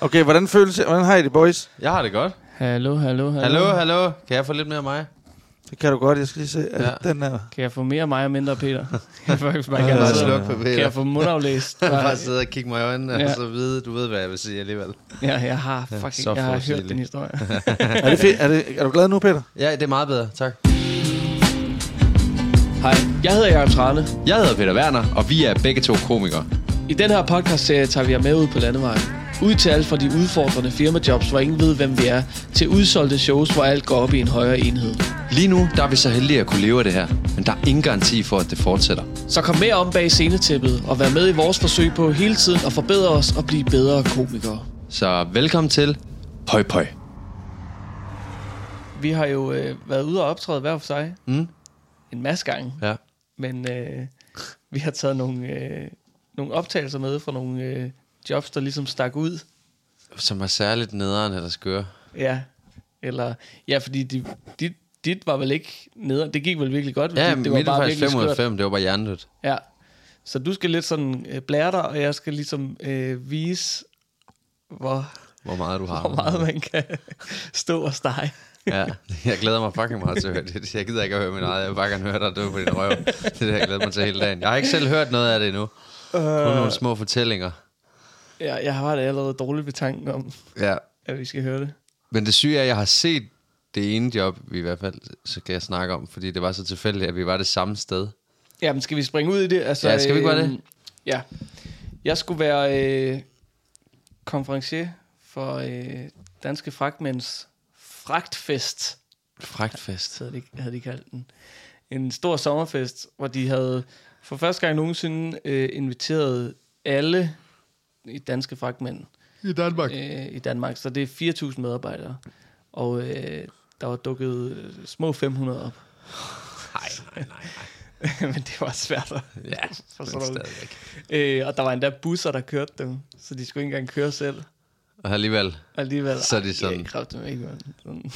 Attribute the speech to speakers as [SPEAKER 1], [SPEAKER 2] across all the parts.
[SPEAKER 1] Okay, hvordan føles? Hvordan har I det, boys?
[SPEAKER 2] Jeg har det godt.
[SPEAKER 3] Hallo, hallo, hallo.
[SPEAKER 2] Hallo, hallo. Kan jeg få lidt mere af mig?
[SPEAKER 1] Det kan du godt. Jeg skal lige se.
[SPEAKER 2] Ja.
[SPEAKER 1] Ja. Den er...
[SPEAKER 3] Kan jeg få mere af mig og mindre Peter? Jeg faktisk bare
[SPEAKER 1] Ja,
[SPEAKER 3] gerne
[SPEAKER 1] ja,
[SPEAKER 3] sidde-
[SPEAKER 1] sluk
[SPEAKER 2] for
[SPEAKER 3] Kan jeg få mundaflæst?
[SPEAKER 2] Bare sidde og kigge mig i øjnene,
[SPEAKER 3] Ja.
[SPEAKER 2] og så vide, du ved, hvad jeg vil sige alligevel.
[SPEAKER 3] Ja, jeg har fucking,
[SPEAKER 2] så
[SPEAKER 3] jeg har hørt den historie.
[SPEAKER 1] er, det fedt? Er, det, er du glad nu, Peter?
[SPEAKER 2] Ja, det er meget bedre. Tak.
[SPEAKER 3] Hej, jeg hedder Jacob Trane.
[SPEAKER 2] Jeg hedder Peter Werner, og vi er begge to komikere.
[SPEAKER 3] I den her podcast-serie tager vi jer med ud på landevejen. Ud til alt fra de udfordrende firmajobs, hvor ingen ved, hvem vi er, til udsolgte shows, hvor alt går op i en højere enhed.
[SPEAKER 2] Lige nu, der er vi så heldige at kunne leve af det her, men der er ingen garanti for, at det fortsætter.
[SPEAKER 3] Så kom med om bag scenetæppet og vær med i vores forsøg på hele tiden at forbedre os og blive bedre komikere.
[SPEAKER 2] Så velkommen til Pøj Pøj.
[SPEAKER 3] Vi har jo øh, været ude og optræde hver for sig
[SPEAKER 2] Mm?
[SPEAKER 3] en masse gange,
[SPEAKER 2] Ja.
[SPEAKER 3] men øh, vi har taget nogle, øh, nogle optagelser med fra nogle øh, jobs, der ligesom stak ud.
[SPEAKER 2] Som er særligt nederen eller skøre.
[SPEAKER 3] Ja, eller ja, fordi de, dit, dit var vel ikke nede. Det gik vel virkelig godt.
[SPEAKER 2] Ja,
[SPEAKER 3] det,
[SPEAKER 2] det var faktisk
[SPEAKER 3] virkelig
[SPEAKER 2] 5 ud af
[SPEAKER 3] skørt.
[SPEAKER 2] 5. Det var bare hjernedødt.
[SPEAKER 3] Ja, så du skal lidt sådan øh, blære dig, og jeg skal ligesom øh, vise, hvor,
[SPEAKER 2] Hvor meget du har.
[SPEAKER 3] hvor meget man kan stå og stege.
[SPEAKER 2] Ja, jeg glæder mig fucking meget til at høre det. Jeg gider ikke at høre mit eget. Jeg vil bare gerne høre dig dø på din røv. Det er det, jeg glæder mig til hele dagen. Jeg har ikke selv hørt noget af det endnu. Kun nogle små fortællinger.
[SPEAKER 3] Ja, jeg har det allerede dårligt ved tanken om,
[SPEAKER 2] Ja.
[SPEAKER 3] at vi skal høre det.
[SPEAKER 2] Men det syge er, at jeg har set det ene job, vi i hvert fald så kan jeg snakke om, fordi det var så tilfældigt, at vi var det samme sted.
[SPEAKER 3] Jamen, skal vi springe ud i det? Altså,
[SPEAKER 2] Ja, skal vi ikke gøre det?
[SPEAKER 3] øhm, Ja. Jeg skulle være øh, konferencier for øh, Danske Fragtmænds Fragtfest,
[SPEAKER 2] Fragtfest.
[SPEAKER 3] havde de, havde de kaldt den. En stor sommerfest, hvor de havde for første gang nogensinde øh, inviteret alle i danske fragtmænd
[SPEAKER 2] I Danmark.
[SPEAKER 3] øh, i Danmark. Så det er 4.000 medarbejdere. Og øh, der var dukket øh, små 500 op.
[SPEAKER 2] Nej, nej, nej.
[SPEAKER 3] Men det var svært at
[SPEAKER 2] Ja,
[SPEAKER 3] For
[SPEAKER 2] men
[SPEAKER 3] sådan
[SPEAKER 2] stadigvæk.
[SPEAKER 3] Øh, og der var endda busser, der kørte dem, så de skulle ikke engang køre selv.
[SPEAKER 2] Og alligevel.
[SPEAKER 3] Og alligevel,
[SPEAKER 2] Så er de sådan-
[SPEAKER 3] dem ikke, sådan.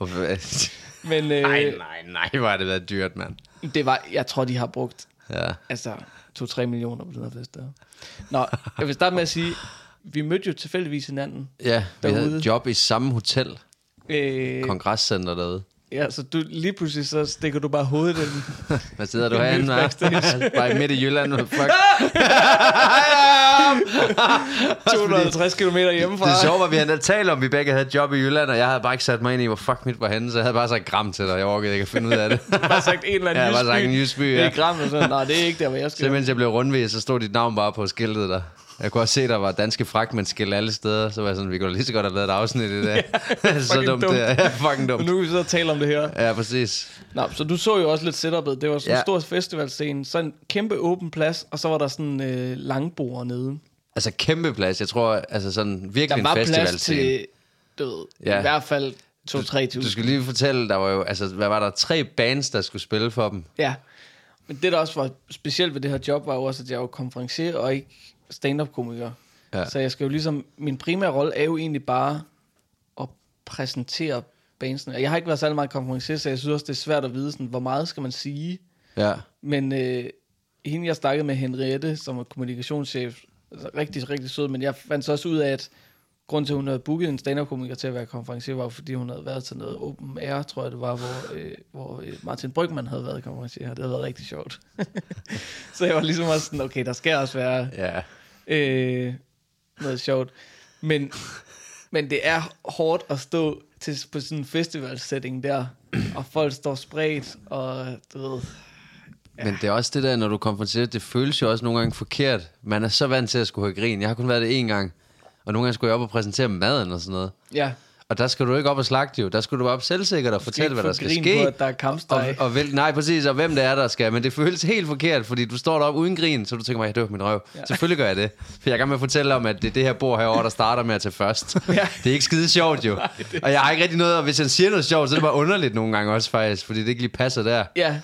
[SPEAKER 3] Men øh,
[SPEAKER 2] Nej, nej, nej, hvor har det været dyrt, mand.
[SPEAKER 3] det var, jeg tror, de har brugt
[SPEAKER 2] Ja.
[SPEAKER 3] altså 2-3 millioner på den her fest der. Nå, jeg vil starte med at sige, vi mødte jo tilfældigvis hinanden.
[SPEAKER 2] Ja, vi havde
[SPEAKER 3] Derude.
[SPEAKER 2] et job i samme hotel,
[SPEAKER 3] Øh,
[SPEAKER 2] kongresscenter derude.
[SPEAKER 3] Ja, så du, lige pludselig så stikker du bare hovedet ind.
[SPEAKER 2] Hvad sidder du
[SPEAKER 3] er
[SPEAKER 2] herinde? Bare midt i Jylland. Fuck.
[SPEAKER 3] 250 km hjemmefra.
[SPEAKER 2] Det sjove var, at vi havde talt om, at vi begge havde et job i Jylland, og jeg havde bare ikke sat mig ind i, hvor fuck mit var henne, så jeg havde bare sagt gram til dig. Jeg orkede ikke at finde ud af det.
[SPEAKER 3] bare sagt en eller anden
[SPEAKER 2] Ja, bare sagt en
[SPEAKER 3] jysk
[SPEAKER 2] jysk by,
[SPEAKER 3] by.
[SPEAKER 2] ja.
[SPEAKER 3] Det er gram, og sådan, nej, det er ikke der, hvor jeg
[SPEAKER 2] Så
[SPEAKER 3] skal.
[SPEAKER 2] mens jeg blev rundvist, så stod dit navn bare på skiltet der. Jeg kunne også se, der var danske fragtmændskilt alle steder, så var jeg sådan, vi kunne lige så godt have lavet et afsnit i dag. så
[SPEAKER 3] fucking
[SPEAKER 2] dumt,
[SPEAKER 3] dumt.
[SPEAKER 2] det er. Ja, fucking
[SPEAKER 3] Og
[SPEAKER 2] dumt.
[SPEAKER 3] nu kan vi så tale om det her.
[SPEAKER 2] Ja, præcis.
[SPEAKER 3] Nå, så du så jo også lidt setupet. Det var sådan en
[SPEAKER 2] Ja.
[SPEAKER 3] stor festivalscene. Så en kæmpe åben plads, og så var der sådan øh, langbord nede.
[SPEAKER 2] Altså kæmpe plads. Jeg tror, altså sådan virkelig
[SPEAKER 3] Der
[SPEAKER 2] en
[SPEAKER 3] var plads
[SPEAKER 2] festivalscene.
[SPEAKER 3] til, du ved,
[SPEAKER 2] Ja.
[SPEAKER 3] i hvert fald 2-3
[SPEAKER 2] Du skal lige fortælle, der var jo, altså, hvad var der? Tre bands, der skulle spille for dem.
[SPEAKER 3] Ja. Men det, der også var specielt ved det her job, var jo også, at jeg var konferencier og ikke stand-up-komiker.
[SPEAKER 2] Ja.
[SPEAKER 3] Så jeg skal jo ligesom, min primære rolle er jo egentlig bare at præsentere bandsene. Jeg har ikke været særlig meget konferencier, så jeg synes også, det er svært at vide, sådan, hvor meget skal man sige.
[SPEAKER 2] Ja.
[SPEAKER 3] Men øh, hende, jeg snakkede med, Henriette, som er kommunikationschef, altså, rigtig, rigtig sød, men jeg fandt så også ud af, at grund til, at hun havde booket en stand-up-komiker til at være konferencier, var fordi hun havde været til noget open air, tror jeg det var, hvor, øh, hvor øh, Martin Brygman havde været konferencier. Det havde været rigtig sjovt. så jeg var ligesom også sådan, okay, der skal også være
[SPEAKER 2] Ja.
[SPEAKER 3] øh, noget sjovt. Men, men det er hårdt at stå til, på sådan en festivalsetting der, og folk står spredt, og du ved,
[SPEAKER 2] Men det er også det der, når du konfronterer, det føles jo også nogle gange forkert. Man er så vant til at skulle have grin. Jeg har kun været det én gang. Og nogle gange skulle jeg op og præsentere maden og sådan noget.
[SPEAKER 3] ja,
[SPEAKER 2] Og der skal du ikke op og slagte jo. Der skal du op selvsikkert og fortælle, hvad der skal ske.
[SPEAKER 3] På, at der er kampsteg.
[SPEAKER 2] Og, og vel, nej, præcis, og hvem det er, der skal. Men det føles helt forkert, fordi du står deroppe uden grin, så du tænker mig, dør på min røv. Ja. Selvfølgelig gør jeg det. For jeg gang med at fortælle om, at det er det her bord herovre, der starter med at tage først.
[SPEAKER 3] Ja.
[SPEAKER 2] Det er ikke skide sjovt jo. Og jeg har ikke rigtig noget, og hvis jeg siger noget sjovt, så er det bare underligt nogle gange også faktisk, fordi det ikke lige passer der.
[SPEAKER 3] Ja,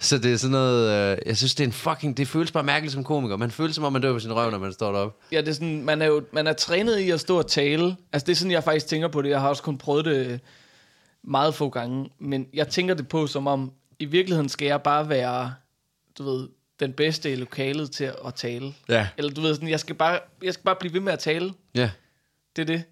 [SPEAKER 2] Så det er sådan noget, øh, jeg synes, det er en fucking, det føles bare mærkeligt som komiker. Man føles som om, man dør på sin røv, når man står deroppe.
[SPEAKER 3] ja, det er sådan, man er jo man er trænet i at stå og tale. Altså det er sådan, jeg faktisk tænker på det. Jeg har også kun prøvet det meget få gange. Men jeg tænker det på som om, i virkeligheden skal jeg bare være, du ved, den bedste i lokalet til at tale.
[SPEAKER 2] Ja.
[SPEAKER 3] Eller du ved sådan, jeg skal bare, jeg skal bare blive ved med at tale.
[SPEAKER 2] Ja.
[SPEAKER 3] det er det.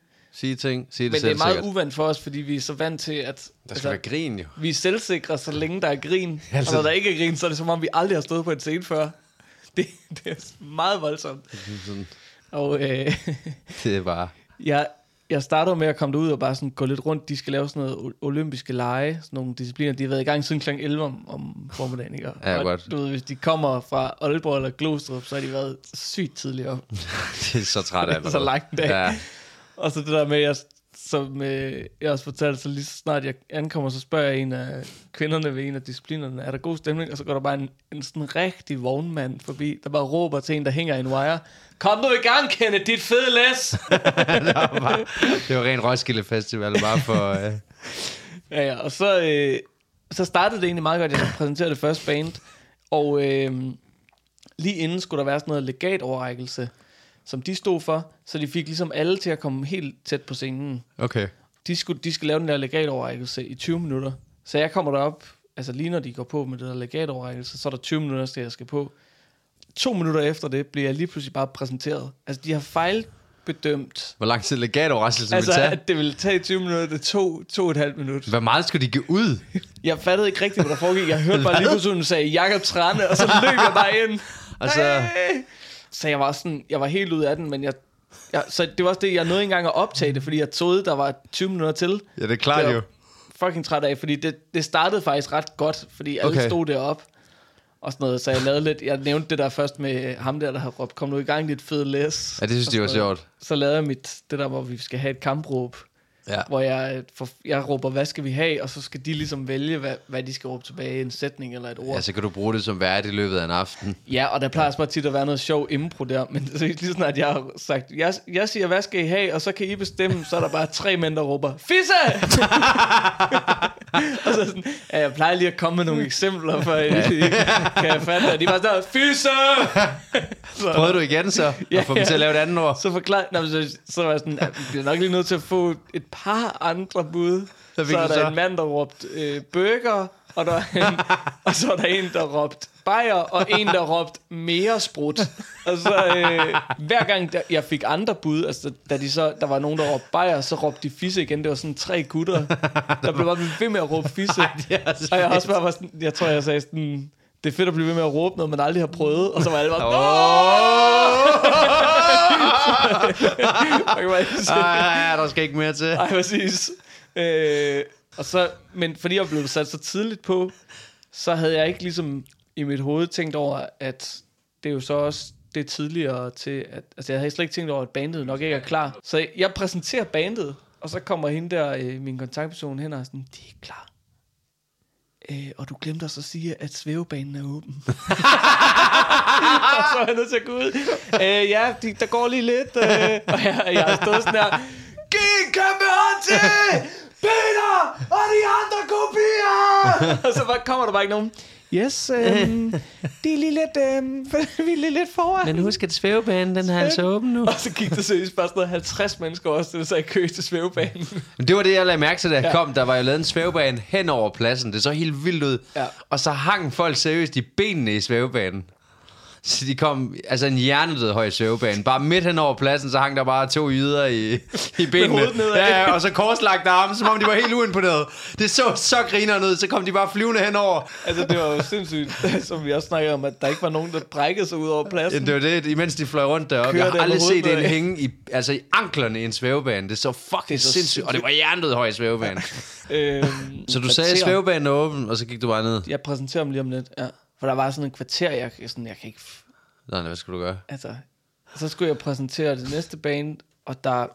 [SPEAKER 2] Sige ting, sige det
[SPEAKER 3] Men det er meget uvandt for os, fordi vi er så vant til, at altså,
[SPEAKER 2] Der skal være grin, jo.
[SPEAKER 3] vi er selvsikre, så længe der er grin.
[SPEAKER 2] Altså-
[SPEAKER 3] Altså, og når der ikke er grin, så er det som om, vi aldrig har stået på en scene før. Det, det er meget voldsomt.
[SPEAKER 2] Sådan,
[SPEAKER 3] Og øh,
[SPEAKER 2] Det er bare...
[SPEAKER 3] jeg, jeg starter med at komme derud og bare sådan gå lidt rundt. De skal lave sådan noget olympiske lege, sådan nogle discipliner. De har været i gang siden kl. 11 om, om formiddagen. Ikke? Og,
[SPEAKER 2] Ja, godt.
[SPEAKER 3] Du ved, hvis de kommer fra Aalborg eller Glostrup, så har de været sygt tidligere.
[SPEAKER 2] Det er så træt af
[SPEAKER 3] så lang en dag.
[SPEAKER 2] Ja.
[SPEAKER 3] Og så det der med, jeg, som øh, jeg også fortalte, så lige så snart jeg ankommer, så spørger jeg en af kvinderne ved en af disciplinerne, er der god stemning? Og så går der bare en, en sådan rigtig vognmand forbi, der bare råber til en, der hænger i en wire. Kom nu i gang, Kenneth, dit fede læs!
[SPEAKER 2] det, var bare, det var ren Roskilde Festival, bare for... Øh,
[SPEAKER 3] ja, ja, og så, øh, så startede det egentlig meget godt, jeg skulle præsentere det første band. Og øh, lige inden skulle der være sådan noget legatoverrækkelse, som de stod for, så de fik ligesom alle til at komme helt tæt på scenen.
[SPEAKER 2] okay.
[SPEAKER 3] de, skulle, de skal lave den der legatoverrækkelse i 20 minutter. Så jeg kommer derop, altså lige når de går på med det der legatoverrækkelse, så er der 20 minutter, til jeg skal på. To minutter efter det bliver jeg lige pludselig bare præsenteret. Altså, de har fejlbedømt.
[SPEAKER 2] Hvor lang tid legatoverraskelsen
[SPEAKER 3] Altså,
[SPEAKER 2] vil tage?
[SPEAKER 3] at det ville tage 20 minutter, det tog to og et halvt minut.
[SPEAKER 2] Hvor meget skulle de give ud?
[SPEAKER 3] Jeg fattede ikke rigtigt, hvad der foregik. Jeg hørte bare lige pludselig, hun sagde Jakob Trane, og så løb jeg bare ind.
[SPEAKER 2] Altså-
[SPEAKER 3] Hey! Så jeg var sådan, jeg var helt ud af den, men jeg, jeg, så det var også det, jeg nåede ikke engang at optage det, fordi jeg troede, der var 20 minutter til.
[SPEAKER 2] Ja, det er klart
[SPEAKER 3] Det
[SPEAKER 2] jo.
[SPEAKER 3] fucking træt af, fordi det, det startede faktisk ret godt, fordi alle
[SPEAKER 2] Okay.
[SPEAKER 3] okay. stod derop og sådan noget, så jeg lavede lidt, jeg nævnte det der først med ham der, der har råbt, kom nu i gang, dit fede læs.
[SPEAKER 2] Ja, det synes de var sjovt.
[SPEAKER 3] Så lavede jeg mit, det der, hvor vi skal have et kampråb,
[SPEAKER 2] Ja.
[SPEAKER 3] hvor jeg, for, jeg råber, hvad skal vi have, og så skal de ligesom vælge, hvad, hvad de skal råbe tilbage, en sætning eller et ord.
[SPEAKER 2] ja, så kan du bruge det som vært i løbet af en aften.
[SPEAKER 3] Ja, og der plejer også bare tit at være noget sjov impro der, men så lige snart jeg har sagt, jeg, jeg siger, hvad skal I have, og så kan I bestemme, så er der bare tre mænd, der råber, Fisse! og så sådan, ja, jeg plejer lige at komme med nogle eksempler, for I, kan jeg fatte, at de bare sådan, Fisse! så,
[SPEAKER 2] Prøvede du igen så?
[SPEAKER 3] Ja,
[SPEAKER 2] At få dem til at lave et andet ord?
[SPEAKER 3] så forklar, men så, så var jeg sådan, vi bliver nok lige nødt til at få et par andre bud. Så
[SPEAKER 2] fik
[SPEAKER 3] er der
[SPEAKER 2] så?
[SPEAKER 3] en mand, der råbte øh, burger, og, der er en, og så er der en, der råbte bajer, og en, der råbte mere sprut. Og så øh, hver gang der, jeg fik andre bud, altså da de så, der var nogen, der råbte bajer, så råbte de fisse igen. Det var sådan tre gutter, der blev bare ved med at råbe fisse.
[SPEAKER 2] så
[SPEAKER 3] og jeg også bare var sådan, jeg tror, jeg sagde sådan, det er fedt at blive ved med at råbe noget, man aldrig har prøvet. Og så var alle bare, oh!
[SPEAKER 2] Ej, der skal ikke mere til.
[SPEAKER 3] Ej, præcis. Øh, og så, men fordi jeg blev sat så tidligt på, så havde jeg ikke ligesom i mit hoved tænkt over, at det er jo så også det tidligere til, at, altså jeg havde slet ikke tænkt over, at bandet nok ikke er klar. Så jeg præsenterer bandet, og så kommer hende der, øh, min kontaktperson hen og er sådan, de er ikke klar. Øh, og du glemte også at sige, at svævebanen er åben. og så er jeg nødt til at gå ud. Øh, ja, de, der går lige lidt. Øh, og jeg, jeg har stået sådan her. Giv en kæmpe hånd til Peter og de andre kopier! og så bare kommer der bare ikke nogen. Yes, øhm, de er lige lidt, øhm, vi er lige lidt foran.
[SPEAKER 2] husk, at svævebanen, den er altså åben nu.
[SPEAKER 3] Og så gik der seriøst bare sådan noget 50 mennesker også, det så i kø til svævebanen.
[SPEAKER 2] Men det var det, jeg lagde mærke til, da jeg
[SPEAKER 3] Ja.
[SPEAKER 2] kom. Der var jo lavet en svævebane hen over pladsen. Det så helt vildt ud.
[SPEAKER 3] Ja.
[SPEAKER 2] Og så hang folk seriøst i benene i svævebanen. Så de kom, altså en hjernedød høj svævebane. Bare midt hen over pladsen, så hang der bare to yder i, i benene. Ja, ja, og så korslagte arme, som om de var helt uimponeret. Det så så grineren ud, så kom de bare flyvende henover.
[SPEAKER 3] altså, det var jo sindssygt, som vi også snakkede om, at der ikke var nogen, der brækkede sig ud over
[SPEAKER 2] Ja,
[SPEAKER 3] pladsen.
[SPEAKER 2] det var det, imens de fløj rundt deroppe.
[SPEAKER 3] Kører
[SPEAKER 2] Jeg har aldrig set en hænge i, altså i anklerne i en svævebane. Det så fucking
[SPEAKER 3] Det så
[SPEAKER 2] sindssygt. Og det var hjernedød høj svævebane.
[SPEAKER 3] Øhm,
[SPEAKER 2] Så du sagde, at svævebanen er åben, og så gik du bare ned.
[SPEAKER 3] Jeg præsenterer dem lige om lidt, ja. For der var sådan en kvarter, jeg, sådan, jeg kan ikke...
[SPEAKER 2] Nej, nej, hvad skulle du gøre?
[SPEAKER 3] Altså, så skulle jeg præsentere det næste band, og der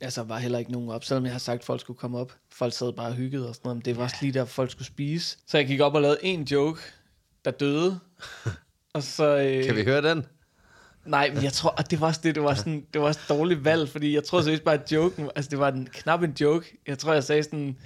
[SPEAKER 3] altså, var heller ikke nogen op, selvom jeg har sagt, at folk skulle komme op. Folk sad bare og hyggede og sådan noget, men det var også lige der, folk skulle spise. Så jeg gik op og lavede en joke, der døde. Og så... Øh,
[SPEAKER 2] Kan vi høre den?
[SPEAKER 3] Nej, men jeg tror, at det var også det, det var sådan, det var også et dårligt valg, fordi jeg tror seriøst bare, at joken, altså det var en, knap en joke. Jeg tror, jeg sagde sådan,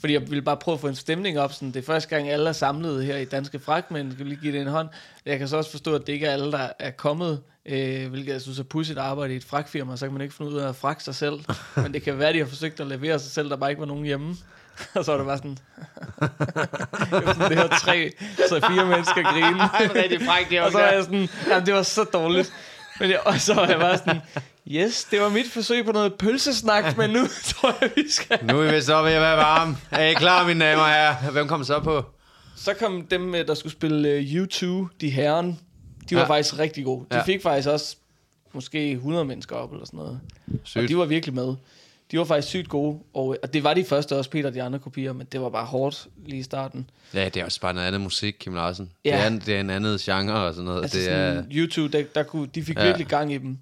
[SPEAKER 3] fordi jeg ville bare prøve at få en stemning op, sådan, det er første gang, alle er samlet her i Danske Fragtmænd, skal lige give det en hånd. Jeg kan så også forstå, at det ikke er alle, der er kommet, øh, hvilket jeg synes er pudsigt at arbejde i et fragtfirma, så kan man ikke finde ud af at fragte sig selv. Men det kan være, at de har forsøgt at levere sig selv, der bare ikke var nogen hjemme. Og så var det bare sådan, det sådan, det her tre, så fire mennesker grine.
[SPEAKER 2] rigtig fræk, det
[SPEAKER 3] Og så var jeg sådan, jamen det var så dårligt. Men jeg, og så var jeg bare sådan, Yes, det var mit forsøg på noget pølsesnak, men nu tror jeg, vi skal...
[SPEAKER 2] Nu er vi oppe ved at være varme. Er I klar, mine damer og herrer? Hvem kom så på?
[SPEAKER 3] Så kom dem, øh, der skulle spille øh, U2, de herren. De var
[SPEAKER 2] Ja.
[SPEAKER 3] faktisk rigtig gode. De
[SPEAKER 2] Ja.
[SPEAKER 3] fik faktisk også måske 100 mennesker op, eller sådan noget. Og
[SPEAKER 2] Sygt.
[SPEAKER 3] de var virkelig med. De var faktisk sygt gode, og, øh, og det var de første også, Peter og de andre kopier, men det var bare hårdt lige i starten.
[SPEAKER 2] Ja, det er også bare noget andet musik, Kim Larsen.
[SPEAKER 3] Ja.
[SPEAKER 2] Det, er, en- det er en anden genre og sådan noget.
[SPEAKER 3] Altså
[SPEAKER 2] det
[SPEAKER 3] sådan,
[SPEAKER 2] er,
[SPEAKER 3] YouTube, der, der kunne, de fik
[SPEAKER 2] ja.
[SPEAKER 3] virkelig gang i dem.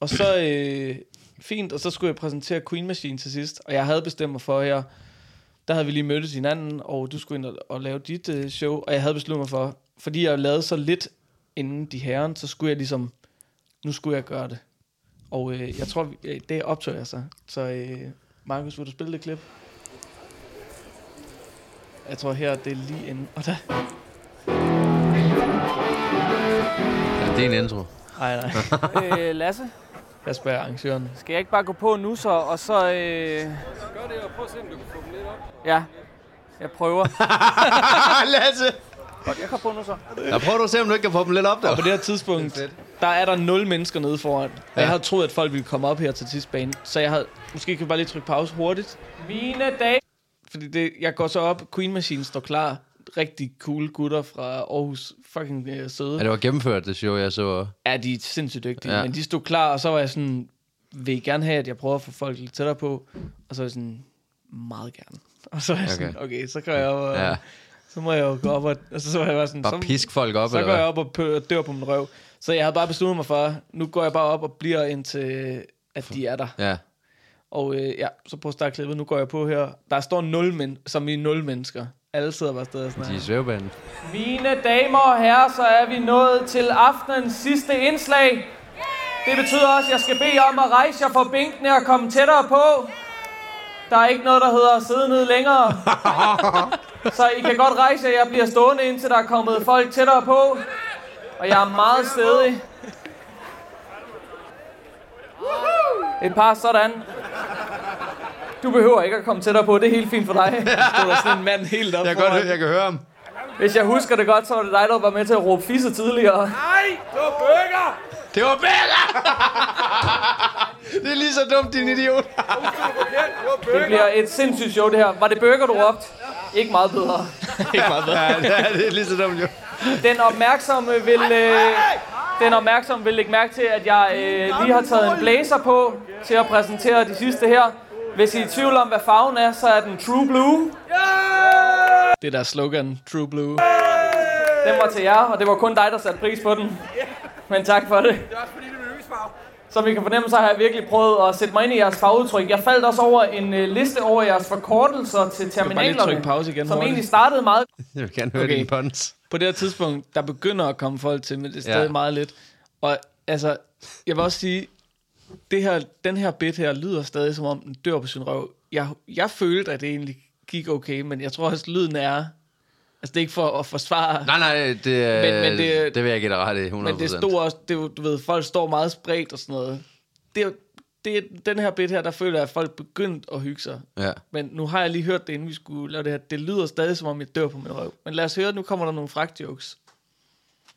[SPEAKER 3] Og så, øh, fint, og så skulle jeg præsentere Queen Machine til sidst, og jeg havde bestemt mig for her, der havde vi lige mødtes hinanden, og du skulle ind og, og lave dit øh, show, og jeg havde besluttet mig for, fordi jeg lavede så lidt inden de herren, så skulle jeg ligesom, nu skulle jeg gøre det. Og øh, jeg tror, vi- øh, det optog jeg så. Så øh, Markus, vil du spille det klip? Jeg tror her, det er lige inden. Og der,
[SPEAKER 2] ja, det er en intro.
[SPEAKER 3] nej, nej.
[SPEAKER 4] øh, Lasse,
[SPEAKER 3] Jeg spørger arrangøren.
[SPEAKER 4] skal jeg ikke bare gå på nu så, og så... Øh... Gør det, og prøv at se, om du kan få dem lidt op. Ja, jeg prøver.
[SPEAKER 2] Lasse!
[SPEAKER 4] Godt, jeg går på nu så.
[SPEAKER 2] Der prøver du at se, om du ikke kan få dem lidt op der.
[SPEAKER 3] Og på det her tidspunkt, der er der nul mennesker nede foran. Og
[SPEAKER 2] Ja.
[SPEAKER 3] jeg havde troet, at folk ville komme op her til sidste bane. Så jeg havde, måske kan vi bare lige trykke pause hurtigt.
[SPEAKER 4] Mine dage...
[SPEAKER 3] Fordi det, jeg går så op, Queen Machine står klar. Rigtig cool gutter fra Aarhus. Fucking øh, søde.
[SPEAKER 2] Ja, det var gennemført, det show, jeg så.
[SPEAKER 3] Ja, de er sindssygt dygtige.
[SPEAKER 2] Ja.
[SPEAKER 3] Men de stod klar, og så var jeg sådan, vil I gerne have, at jeg prøver at få folk lidt tættere på? Og så var jeg sådan, meget gerne. Og så var jeg
[SPEAKER 2] Okay.
[SPEAKER 3] sådan, okay, så går jeg og,
[SPEAKER 2] Ja.
[SPEAKER 3] så må jeg jo gå op og, og så, så var jeg bare sådan,
[SPEAKER 2] Bare
[SPEAKER 3] så,
[SPEAKER 2] pisk folk op,
[SPEAKER 3] så
[SPEAKER 2] eller
[SPEAKER 3] går jeg op og pø- dør på min røv. Så jeg havde bare besluttet mig for, nu går jeg bare op og bliver indtil, at de er der.
[SPEAKER 2] Ja.
[SPEAKER 3] Og øh, ja, så prøv at starte klippet. Nu går jeg på her. Der står nul men, som i nul mennesker. Alle sidder bare stadig sådan
[SPEAKER 2] De er svævebanen.
[SPEAKER 4] Mine damer og herrer, så er vi nået til aftenens sidste indslag. Det betyder også, at jeg skal bede om at rejse jer fra bænkene og komme tættere på. Der er ikke noget, der hedder at sidde ned længere. Så I kan godt rejse jer. Jeg bliver stående, indtil der er kommet folk tættere på. Og jeg er meget stedig. Et par sådan. Du behøver ikke at komme tættere på. Det er helt fint for dig.
[SPEAKER 3] Stod der sådan en mand helt op
[SPEAKER 2] Jeg kan, godt, jeg kan høre ham.
[SPEAKER 4] Hvis jeg husker det godt, så var det dig, der var med til at råbe fisse tidligere.
[SPEAKER 2] Det var Bella! det er lige så dumt, din idiot.
[SPEAKER 4] Det bliver et sindssygt show, det her. Var det burger, du råbte? Ikke meget bedre.
[SPEAKER 3] Ikke meget bedre.
[SPEAKER 2] ja, det er, det er lige så dumt, jo.
[SPEAKER 4] Den opmærksomme vil, øh, den opmærksomme vil lægge mærke til, at jeg øh, lige har taget en blazer på til at præsentere de sidste her. Hvis I er i tvivl om, hvad farven er, så er den True Blue.
[SPEAKER 3] Det der slogan, True Blue.
[SPEAKER 4] Den var til jer, og det var kun dig, der satte pris på den. Men tak for det. Som I kan fornemme, så har jeg virkelig prøvet at sætte mig ind i jeres fagudtryk. Jeg faldt også over en øh, liste over jeres forkortelser til terminalerne,
[SPEAKER 3] trykke pause igen
[SPEAKER 4] som
[SPEAKER 3] hurtigt.
[SPEAKER 4] egentlig startede meget
[SPEAKER 2] Jeg vil gerne høre
[SPEAKER 3] Okay.
[SPEAKER 2] din puns.
[SPEAKER 3] På det her tidspunkt, der begynder at komme folk til, men det er stadig
[SPEAKER 2] ja.
[SPEAKER 3] meget lidt. Og altså, jeg vil også sige, det her, den her bit her lyder stadig som om den dør på sin røv. Jeg, jeg følte, at det egentlig gik okay, men jeg tror også, lyden er... Altså, det er ikke for at forsvare...
[SPEAKER 2] Nej, nej, det, er-
[SPEAKER 3] Men- men det-
[SPEAKER 2] det vil jeg give dig ret i, 100%.
[SPEAKER 3] Men det stod også, det, er jo- du ved, folk står meget spredt og sådan noget. Det det er den her bit her, der føler jeg, at folk begyndt at hygge sig.
[SPEAKER 2] Ja.
[SPEAKER 3] Men nu har jeg lige hørt det, inden vi skulle lave det her. Det lyder stadig, som om jeg dør på min røv. Men lad os høre, nu kommer der nogle fragt jokes.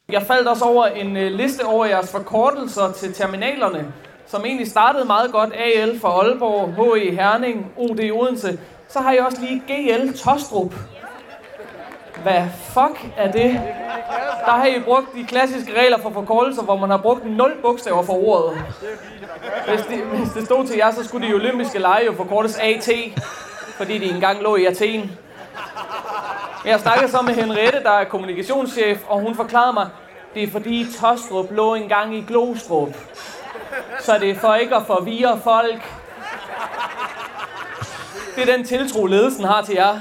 [SPEAKER 4] Jeg faldt også over en øh, liste over jeres forkortelser til terminalerne, som egentlig startede meget godt. AL for Aalborg, HE Herning, OD Odense. Så har jeg også lige GL Tostrup. Hvad fuck er det? Der har I brugt de klassiske regler for forkortelser, hvor man har brugt 0 bogstaver for ordet. Hvis det, hvis det stod til jer, så skulle de olympiske lege jo forkortes AT, fordi de engang lå i Athen. Jeg snakkede så med Henriette, der er kommunikationschef, og hun forklarede mig, det er fordi Tostrup lå engang i Glostrup. Så det er for ikke at forvirre folk. Det er den tiltro, ledelsen har til jer.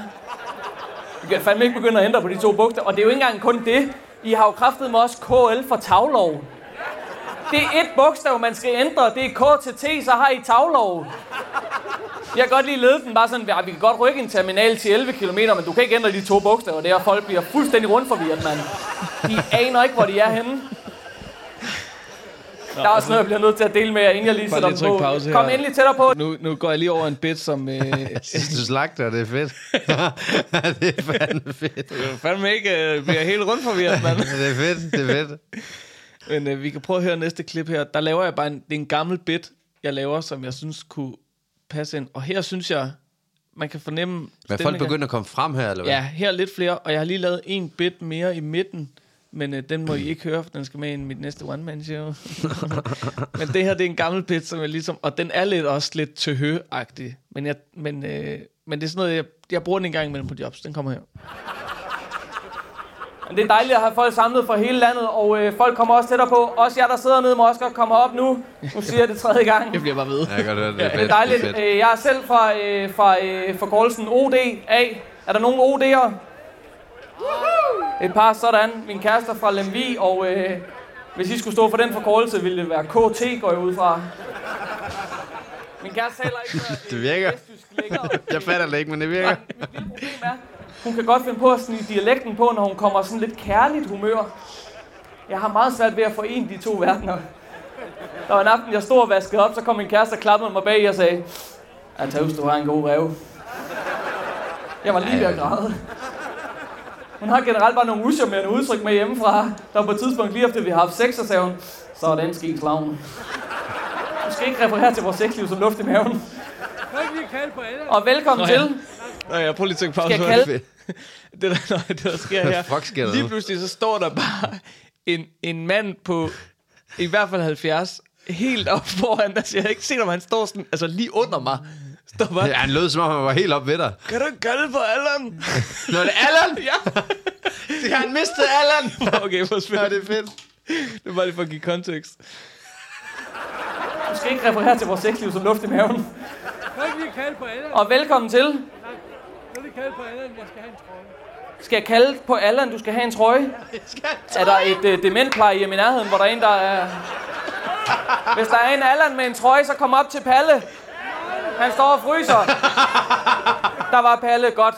[SPEAKER 4] Vi kan fandme ikke begynde at ændre på de to bogstaver. Og det er jo ikke engang kun det. I har jo kraftet med også KL for taglov. Det er et bogstav, man skal ændre. Det er K til T, så har I taglov. Jeg kan godt lide ledelsen bare sådan, ja, vi kan godt rykke en terminal til 11 km, men du kan ikke ændre de to bogstaver Det er, folk bliver fuldstændig rundforvirret, mand. De aner ikke, hvor de er henne. Der er også noget, jeg bliver nødt til at dele med jer, inden jeg lige
[SPEAKER 3] Bare
[SPEAKER 4] sætter
[SPEAKER 3] lige
[SPEAKER 4] dem på.
[SPEAKER 3] pause
[SPEAKER 4] Kom
[SPEAKER 3] her.
[SPEAKER 4] endelig tættere på.
[SPEAKER 3] Nu, nu går jeg lige over en bit, som... Øh,
[SPEAKER 2] Du slagter, det er fedt. det er fandme fedt.
[SPEAKER 3] jeg fandme ikke øh, bliver helt rundt forvirret, mand.
[SPEAKER 2] Det er fedt, det er fedt.
[SPEAKER 3] Men øh, vi kan prøve at høre næste klip her. Der laver jeg bare en, det er en gammel bit, jeg laver, som jeg synes kunne passe ind. Og her synes jeg, man kan fornemme...
[SPEAKER 2] Men folk begynder at komme frem her, eller hvad?
[SPEAKER 3] Ja, her er lidt flere, og jeg har lige lavet en bit mere i midten, men øh, den må I ikke høre, for den skal med i mit næste one-man-show. men det her, det er en gammel bit, som jeg ligesom... Og den er lidt også lidt tøhø-agtig, men, jeg, men, øh, men det er sådan noget, jeg, jeg bruger den en gang imellem på jobs. Den kommer her.
[SPEAKER 4] Men det er dejligt at have folk samlet fra hele landet, og øh, folk kommer også tættere på. Også jer, der sidder nede, må også godt komme op nu. Nu siger jeg det tredje gang.
[SPEAKER 3] Jeg bliver bare ved.
[SPEAKER 2] Ja, jeg godt høre, det er
[SPEAKER 4] Det er dejligt.
[SPEAKER 2] Det er fedt.
[SPEAKER 4] Øh, Jeg er selv fra, øh, fra øh, forkortelsen ODA. Er der nogen OD'er? Et par sådan. Min kæreste er fra Lemvi, og øh, hvis I skulle stå for den forkortelse, ville det være KT, går jeg ud fra. Min kæreste taler ikke øh,
[SPEAKER 2] Det virker.
[SPEAKER 4] længere.
[SPEAKER 2] Jeg fatter det ikke, men det virker.
[SPEAKER 4] Nej, mit lille problem er, hun kan godt finde på at snige dialekten på, når hun kommer sådan lidt kærligt humør. Jeg har meget svært ved at forene de to verdener. Der var en aften, jeg stod og vaskede op, så kom min kæreste og klappede mig bag og sagde, Ataus, du har en god rev. Jeg var lige ved at græde. Hun har generelt bare nogle uschammerende udtryk med hjemmefra. Der var på et tidspunkt lige efter, vi har haft sex, og sagde hun, så er den ski klovn. Du skal ikke referere til vores sexliv som luft i maven. Og velkommen
[SPEAKER 3] Nå ja.
[SPEAKER 4] til.
[SPEAKER 3] Nå, jeg prøver lige at tænke pause.
[SPEAKER 4] Skal jeg kalde
[SPEAKER 3] det, der, nej, det, der sker her.
[SPEAKER 2] fuck sker der
[SPEAKER 3] Lige pludselig så står der bare en, en mand på i hvert fald 70, helt op foran, altså jeg har ikke set, om han står sådan, altså lige under mig. Står bare,
[SPEAKER 2] Ja, han lød som om, han var helt op ved dig.
[SPEAKER 3] kan du kalde på Allan?
[SPEAKER 2] Nå, er det Allan?
[SPEAKER 3] ja.
[SPEAKER 2] Det har han mistet Allan.
[SPEAKER 3] Okay, for spil.
[SPEAKER 2] Ja, det er fedt.
[SPEAKER 3] Det var bare lige for at give kontekst.
[SPEAKER 4] Du skal ikke referere til vores sexliv som luft i maven.
[SPEAKER 5] Kan du ikke lige kalde på Allan?
[SPEAKER 4] Og velkommen til.
[SPEAKER 5] Kan du lige kalde på Allan? Jeg skal have en trøje.
[SPEAKER 4] Skal jeg kalde på Allan, du skal have en trøje? Er der et uh, dementplejehjem i nærheden, hvor der er en, der er... Hvis der er en Allan med en trøje, så kom op til Palle. Han står og fryser. Der var Palle godt.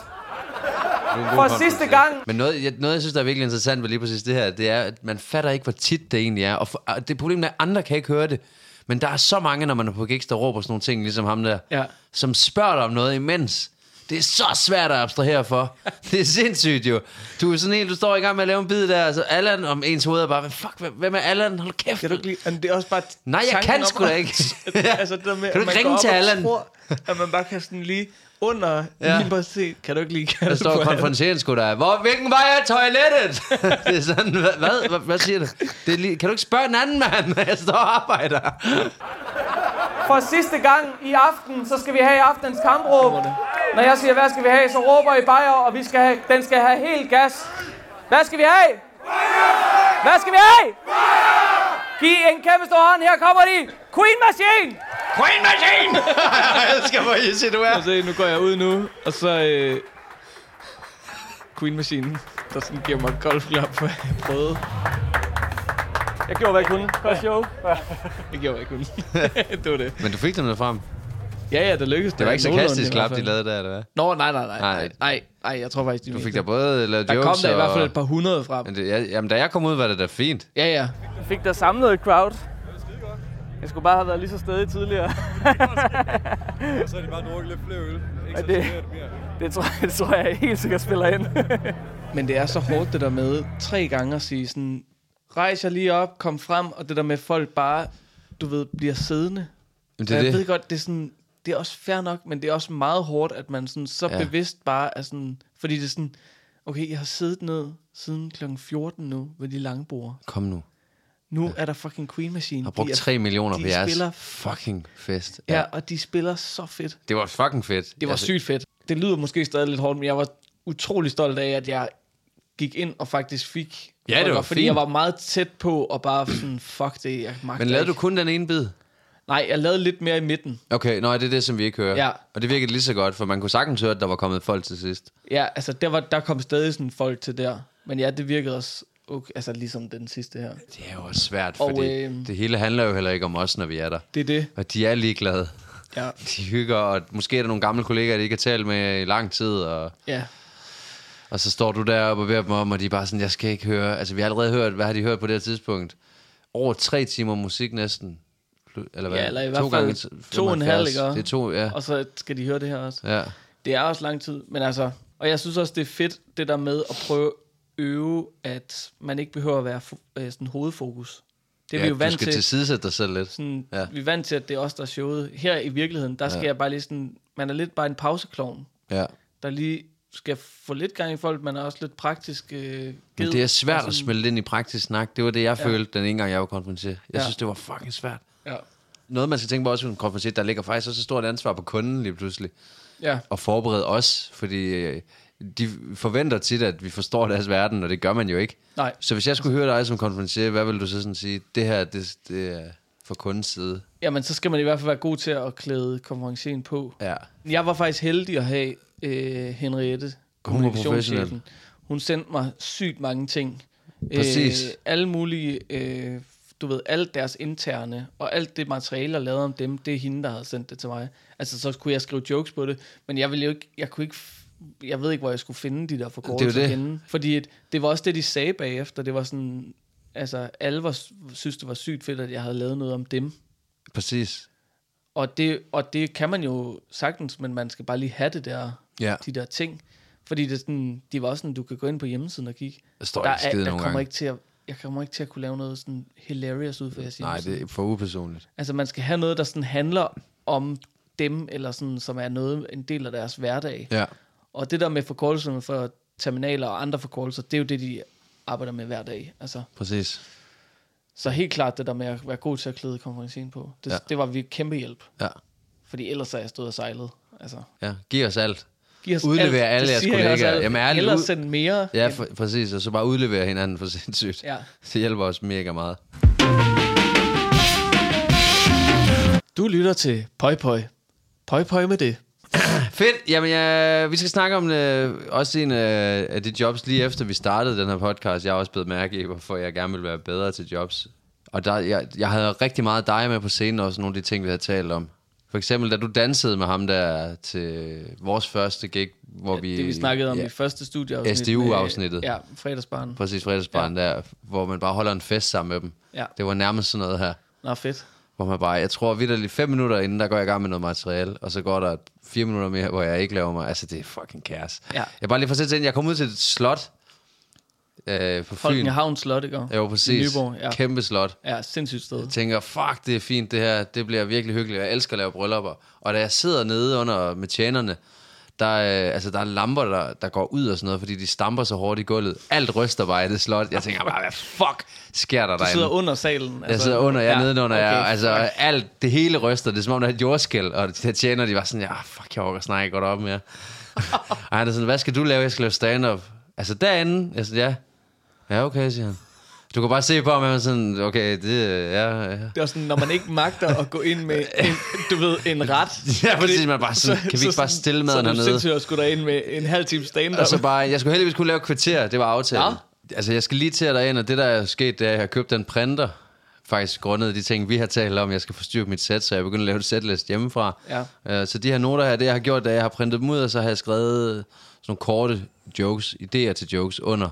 [SPEAKER 4] For sidste gang.
[SPEAKER 2] Men noget jeg, noget, jeg synes, der er virkelig interessant ved lige præcis det her, det er, at man fatter ikke, hvor tit det egentlig er. Og, for, det problemet er, at andre kan ikke høre det. Men der er så mange, når man er på gigs, der råber sådan nogle ting, ligesom ham der,
[SPEAKER 3] Ja.
[SPEAKER 2] som spørger dig om noget imens. Det er så svært at abstrahere for. Det er sindssygt jo. Du er sådan helt, du står i gang med at lave en bid der, altså Allan om ens hoved er bare, "Hvad fuck, hvem- er Allan? Hold kæft.
[SPEAKER 3] Kan du ikke lide, men det er også bare
[SPEAKER 2] Nej, jeg kan sgu da
[SPEAKER 3] at-
[SPEAKER 2] ikke.
[SPEAKER 3] altså det der med,
[SPEAKER 2] Kan du ikke ringe til Allan?
[SPEAKER 3] Tror, at man bare kan sådan lige under
[SPEAKER 2] Ja.
[SPEAKER 3] bare se, kan du ikke lige kalde
[SPEAKER 2] Der står
[SPEAKER 3] på Allan?
[SPEAKER 2] konfronteren sgu der. Hvor, hvilken vej er toilettet? det er sådan, hvad, hvad, hvad, hvad siger du? Det er lige, kan du ikke spørge en anden mand, når jeg står og arbejder?
[SPEAKER 4] For sidste gang i aften, så skal vi have aftens kampråb. Når jeg siger, hvad skal vi have, så råber I bajer, og vi skal have, den skal have helt gas. Hvad skal vi have? Hvad skal vi have? Giv en kæmpe stor hånd. Her kommer de. Queen Machine.
[SPEAKER 2] Queen Machine! jeg elsker, hvor I du er.
[SPEAKER 3] Se, nu går jeg ud nu, og så øh, Queen Machine, der sådan giver mig golfklap for jeg prøvede.
[SPEAKER 4] Jeg gjorde, hvad jeg kunne. Godt show.
[SPEAKER 3] Det gjorde jeg ikke kun. det var det.
[SPEAKER 2] Men du fik det noget frem.
[SPEAKER 3] Ja, ja, det lykkedes.
[SPEAKER 2] Det var ikke sarkastisk
[SPEAKER 3] i
[SPEAKER 2] klap, de lavede der, eller hvad?
[SPEAKER 3] Nå, nej, nej, nej.
[SPEAKER 2] Nej.
[SPEAKER 3] Nej, nej, nej jeg tror faktisk, de
[SPEAKER 2] Du fik der både lavet
[SPEAKER 3] Der
[SPEAKER 2] jokes
[SPEAKER 3] kom der i hvert fald
[SPEAKER 2] og-
[SPEAKER 3] et par hundrede frem.
[SPEAKER 2] Men det, ja, jamen, da jeg kom ud, var det da fint.
[SPEAKER 3] Ja, ja.
[SPEAKER 4] Jeg fik der samlet et crowd. Jeg skulle bare have været lige så stedig tidligere.
[SPEAKER 5] Og så er de bare drukket lidt flere øl. Ikke så
[SPEAKER 4] det-
[SPEAKER 5] det... mere.
[SPEAKER 4] Det tror, jeg, det tror jeg helt sikkert spiller ind.
[SPEAKER 3] Men det er så hårdt det der med tre gange at sige sådan, rejs jer lige op, kom frem, og det der med folk bare, du ved, bliver siddende.
[SPEAKER 2] Men Det er
[SPEAKER 3] jeg
[SPEAKER 2] det.
[SPEAKER 3] ved godt, det er sådan, det er også fair nok, men det er også meget hårdt, at man sådan så
[SPEAKER 2] Ja.
[SPEAKER 3] ja. bevidst bare er sådan, fordi det er sådan, okay, jeg har siddet ned siden kl. 14 nu ved de lange bord.
[SPEAKER 2] Kom nu.
[SPEAKER 3] Nu ja. er der fucking Queen Machine.
[SPEAKER 2] Har brugt
[SPEAKER 3] De er-
[SPEAKER 2] 3 millioner
[SPEAKER 3] de
[SPEAKER 2] på jeres
[SPEAKER 3] spiller-
[SPEAKER 2] fucking fest.
[SPEAKER 3] Ja, og de spiller så fedt.
[SPEAKER 2] Det var fucking fedt.
[SPEAKER 3] Det var altså, sygt fedt. Det lyder måske stadig lidt hårdt, men jeg var utrolig stolt af, at jeg gik ind og faktisk fik...
[SPEAKER 2] Ja, det var
[SPEAKER 3] Fordi
[SPEAKER 2] fint.
[SPEAKER 3] jeg var meget tæt på, og bare sådan, fuck det, jeg magter
[SPEAKER 2] Men lavede du
[SPEAKER 3] ikke.
[SPEAKER 2] kun den ene bid?
[SPEAKER 3] Nej, jeg lavede lidt mere i midten.
[SPEAKER 2] Okay, nej, det er det, som vi ikke hører.
[SPEAKER 3] Ja.
[SPEAKER 2] Og det virkede lige så godt, for man kunne sagtens høre, at der var kommet folk til sidst.
[SPEAKER 3] Ja, altså der, var, der kom stadig sådan folk til der. Men ja, det virkede også okay, altså ligesom den sidste her.
[SPEAKER 2] Det er jo også svært,
[SPEAKER 3] Og,
[SPEAKER 2] fordi
[SPEAKER 3] øh,
[SPEAKER 2] det hele handler jo heller ikke om os, når vi er der.
[SPEAKER 3] Det er det.
[SPEAKER 2] Og de er ligeglade.
[SPEAKER 3] Ja.
[SPEAKER 2] De hygger, og måske er der nogle gamle kollegaer, de ikke har talt med i lang tid, og,
[SPEAKER 3] Ja.
[SPEAKER 2] Og så står du deroppe og beder dem om, og de er bare sådan, jeg skal ikke høre. Altså, vi har allerede hørt, hvad har de hørt på det her tidspunkt? Over tre timer musik næsten. Eller hvad?
[SPEAKER 3] Ja, eller i hvert fald
[SPEAKER 2] gange
[SPEAKER 3] to og en
[SPEAKER 2] 75.
[SPEAKER 3] halv, ikke?
[SPEAKER 2] Det er to, ja.
[SPEAKER 3] Og så skal de høre det her også.
[SPEAKER 2] ja.
[SPEAKER 3] Det er også lang tid, men altså... Og jeg synes også, det er fedt, det der med at prøve øve, at man ikke behøver at være øh, sådan hovedfokus. Det er
[SPEAKER 2] ja,
[SPEAKER 3] vi jo
[SPEAKER 2] du
[SPEAKER 3] vant
[SPEAKER 2] skal
[SPEAKER 3] til.
[SPEAKER 2] dig selv lidt.
[SPEAKER 3] Sådan,
[SPEAKER 2] Ja.
[SPEAKER 3] Vi er vant til, at det er os, der er showet. Her i virkeligheden, der skal
[SPEAKER 2] ja.
[SPEAKER 3] jeg bare lige sådan... Man er lidt bare en pauseklovn,
[SPEAKER 2] Ja.
[SPEAKER 3] der lige skal få lidt gang i folk. Man er også lidt praktisk øh,
[SPEAKER 2] Men
[SPEAKER 3] ged,
[SPEAKER 2] det er svært
[SPEAKER 3] og
[SPEAKER 2] at
[SPEAKER 3] sådan-
[SPEAKER 2] smelte ind i praktisk snak. Det var det, jeg
[SPEAKER 3] Ja.
[SPEAKER 2] følte, den ene gang, jeg var konfronteret. Jeg
[SPEAKER 3] Ja.
[SPEAKER 2] synes, det var fucking svært.
[SPEAKER 3] Ja.
[SPEAKER 2] Noget, man skal tænke på også, som konfronteret, der ligger faktisk også et stort ansvar på kunden lige pludselig.
[SPEAKER 3] ja.
[SPEAKER 2] at forberede os, fordi øh, de forventer tit, at vi forstår deres verden, og det gør man jo ikke.
[SPEAKER 3] Nej.
[SPEAKER 2] Så hvis jeg skulle høre dig som konferencier, hvad vil du så sådan sige? Det her, det, det er fra kundens side.
[SPEAKER 3] Jamen, så skal man i hvert fald være god til at klæde konferencen på.
[SPEAKER 2] Ja.
[SPEAKER 3] Jeg var faktisk heldig at have øh, Henriette, kommunikationschefen. Hun sendte mig sygt mange ting.
[SPEAKER 2] Præcis.
[SPEAKER 3] Øh, alle mulige, øh, du ved, alt deres interne, og alt det materiale, jeg lavede om dem, det er hende, der havde sendt det til mig. Altså, så kunne jeg skrive jokes på det, men jeg ville jo ikke, jeg kunne ikke, jeg ved ikke, hvor jeg skulle finde de der forkortelser
[SPEAKER 2] det.
[SPEAKER 3] henne. Fordi et, det var også det, de sagde bagefter. Det var sådan, altså, alle var, synes, det var sygt fedt, at jeg havde lavet noget om dem.
[SPEAKER 2] Præcis.
[SPEAKER 3] Og det, og det kan man jo sagtens, men man skal bare lige have det der,
[SPEAKER 2] Ja.
[SPEAKER 3] de der ting. Fordi det er sådan, de var også sådan, du kan gå ind på hjemmesiden og kigge.
[SPEAKER 2] Der står
[SPEAKER 3] der,
[SPEAKER 2] ikke skide
[SPEAKER 3] der kommer
[SPEAKER 2] gange.
[SPEAKER 3] ikke til at, jeg kommer ikke til at kunne lave noget sådan hilarious ud for jeres
[SPEAKER 2] Nej, det er for upersonligt.
[SPEAKER 3] Altså man skal have noget, der sådan handler om dem, eller sådan, som er noget, en del af deres hverdag.
[SPEAKER 2] Ja.
[SPEAKER 3] Og det der med forkortelserne for terminaler og andre forkortelser, det er jo det, de arbejder med hver dag. Altså,
[SPEAKER 2] Præcis.
[SPEAKER 3] Så helt klart det der med at være god til at klæde konferencen på, det,
[SPEAKER 2] Ja.
[SPEAKER 3] det var vi kæmpe hjælp.
[SPEAKER 2] Ja.
[SPEAKER 3] Fordi ellers er jeg stået og sejlet. Altså,
[SPEAKER 2] Ja. Giv os alt.
[SPEAKER 3] Giv os
[SPEAKER 2] Udlever alle
[SPEAKER 3] Det
[SPEAKER 2] jeres kollegaer.
[SPEAKER 3] alt.
[SPEAKER 2] Jamen, ærligt,
[SPEAKER 3] Hellere
[SPEAKER 2] ud-
[SPEAKER 3] send mere.
[SPEAKER 2] Ja, for, præcis. Og så bare udlevere hinanden for sindssygt.
[SPEAKER 3] ja.
[SPEAKER 2] Det hjælper os mega meget.
[SPEAKER 3] Du lytter til Pøj Pøj. Pøj Pøj med det.
[SPEAKER 2] Fedt. Jamen, jeg, vi skal snakke om øh, også en øh, af de jobs lige efter vi startede den her podcast. Jeg har også blevet mærke i, hvorfor jeg gerne vil være bedre til jobs. Og der, jeg, jeg havde rigtig meget dig med på scenen, også nogle af de ting, vi havde talt om. For eksempel, da du dansede med ham der til vores første gig, hvor vi...
[SPEAKER 3] Det vi snakkede om
[SPEAKER 2] ja,
[SPEAKER 3] i første studieafsnit.
[SPEAKER 2] SDU-afsnittet.
[SPEAKER 3] Ja, fredagsbarn.
[SPEAKER 2] Præcis, fredagsbarn ja. der, hvor man bare holder en fest sammen med dem.
[SPEAKER 3] Ja.
[SPEAKER 2] Det var nærmest sådan noget her.
[SPEAKER 3] Nå, fedt.
[SPEAKER 2] Hvor man bare, jeg tror vidderligt fem minutter inden, der går jeg i gang med noget materiale, og så går der fire minutter mere, hvor jeg ikke laver mig. Altså, det er fucking kaos.
[SPEAKER 3] Ja.
[SPEAKER 2] Jeg bare lige for at jeg kom ud til et slot øh, på Fyn.
[SPEAKER 3] Folkehavn Slot, ikke?
[SPEAKER 2] Jo, præcis.
[SPEAKER 3] I Nyborg, ja.
[SPEAKER 2] Kæmpe slot.
[SPEAKER 3] Ja, sindssygt sted.
[SPEAKER 2] Jeg tænker, fuck, det er fint det her. Det bliver virkelig hyggeligt. Jeg elsker at lave bryllupper. Og da jeg sidder nede under med tjenerne, der, er, altså, der er lamper, der, der går ud og sådan noget, fordi de stamper så hårdt i gulvet. Alt ryster bare i det slot. Jeg tænker bare, hvad fuck sker der
[SPEAKER 3] Du
[SPEAKER 2] derinde?
[SPEAKER 3] sidder under salen.
[SPEAKER 2] Jeg sidder under, jeg er ja, nedenunder, okay, jeg, altså
[SPEAKER 3] fuck.
[SPEAKER 2] alt, det hele ryster, det er som om der er et jordskæld, og de der tjener, de var sådan, ja, fuck, jeg overgår snart ikke godt op mere. og han er sådan, hvad skal du lave? Jeg skal lave stand-up. Altså derinde, jeg sådan, ja, ja, okay, siger han. Du kan bare se på ham, at er sådan, okay, det, ja, ja.
[SPEAKER 3] Det er sådan, når man ikke magter at gå ind med, en, du ved, en ret.
[SPEAKER 2] Ja, præcis, man bare sådan, kan vi ikke bare stille maden
[SPEAKER 3] Så er
[SPEAKER 2] hernede?
[SPEAKER 3] det sindssygt at skulle derind med en halv time stand-up.
[SPEAKER 2] Og så bare, jeg skulle heldigvis kunne lave kvarter, det var aftalen.
[SPEAKER 3] Ja.
[SPEAKER 2] Altså, jeg skal lige til dig ind, og det der er sket, det er, at jeg har købt en printer, faktisk grundet de ting, vi har talt om, jeg skal forstyrre mit sæt, så jeg begynder at lave et setlist hjemmefra.
[SPEAKER 3] Ja.
[SPEAKER 2] Uh, så de her noter her, det jeg har gjort, er, at jeg har printet dem ud, og så har jeg skrevet sådan nogle korte jokes, idéer til jokes under.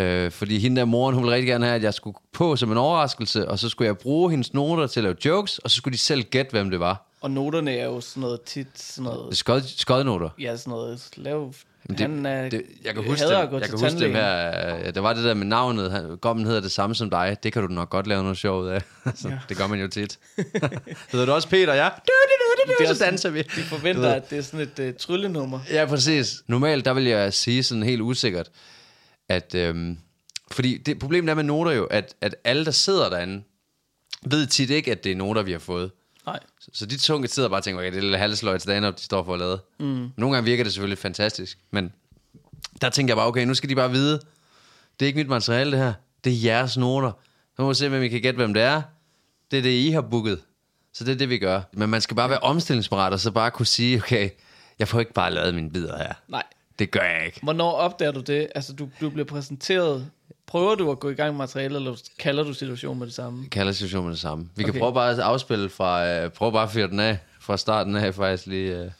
[SPEAKER 2] Uh, fordi hende der moren, hun ville rigtig gerne have, at jeg skulle på som en overraskelse, og så skulle jeg bruge hendes noter til at lave jokes, og så skulle de selv gætte, hvem det var.
[SPEAKER 3] Og noterne er jo sådan noget tit, sådan noget,
[SPEAKER 2] Skod, skodnoter.
[SPEAKER 3] ja, sådan noget, lav,
[SPEAKER 2] Men det,
[SPEAKER 3] han er,
[SPEAKER 2] det, jeg kan huske, det, jeg kan huske det
[SPEAKER 3] tandlægen.
[SPEAKER 2] her, øh, der var det der med navnet, han- Gommen hedder det samme som dig, det kan du nok godt lave noget sjov ud af. Så
[SPEAKER 3] Ja.
[SPEAKER 2] Det gør man jo tit. hedder du også Peter, ja? Du, du, du, du,
[SPEAKER 3] Det er
[SPEAKER 2] så danser vi.
[SPEAKER 3] De forventer, at det er sådan et uh, tryllenummer.
[SPEAKER 2] Ja, præcis. Normalt, der vil jeg sige sådan helt usikkert, at... Øhm, fordi det problemet er med noter jo, at, at alle, der sidder derinde, ved tit ikke, at det er noter, vi har fået.
[SPEAKER 3] Nej.
[SPEAKER 2] Så, så de tunge sidder bare og tænker, okay, det er lidt halvsløjt stand-up, de står for at lave. Mm. Nogle gange virker det selvfølgelig fantastisk, men der tænker jeg bare, okay, nu skal de bare vide, det er ikke mit materiale det her, det er jeres noter. Så må vi se, hvem I kan gætte, hvem det er. Det er det, I har booket. Så det er det, vi gør. Men man skal bare være omstillingsparat, og så bare kunne sige, okay, jeg får ikke bare lavet mine bidder her.
[SPEAKER 3] Nej.
[SPEAKER 2] Det gør jeg ikke.
[SPEAKER 3] Hvornår opdager du det? Altså, du, du bliver præsenteret. Prøver du at gå i gang med materiale, eller kalder du situationen med det samme?
[SPEAKER 2] Jeg kalder situationen med det samme. Vi okay.
[SPEAKER 3] Okay.
[SPEAKER 2] kan prøve bare at afspille fra, øh, prøve bare at fyre den af, fra starten af faktisk lige. Øh.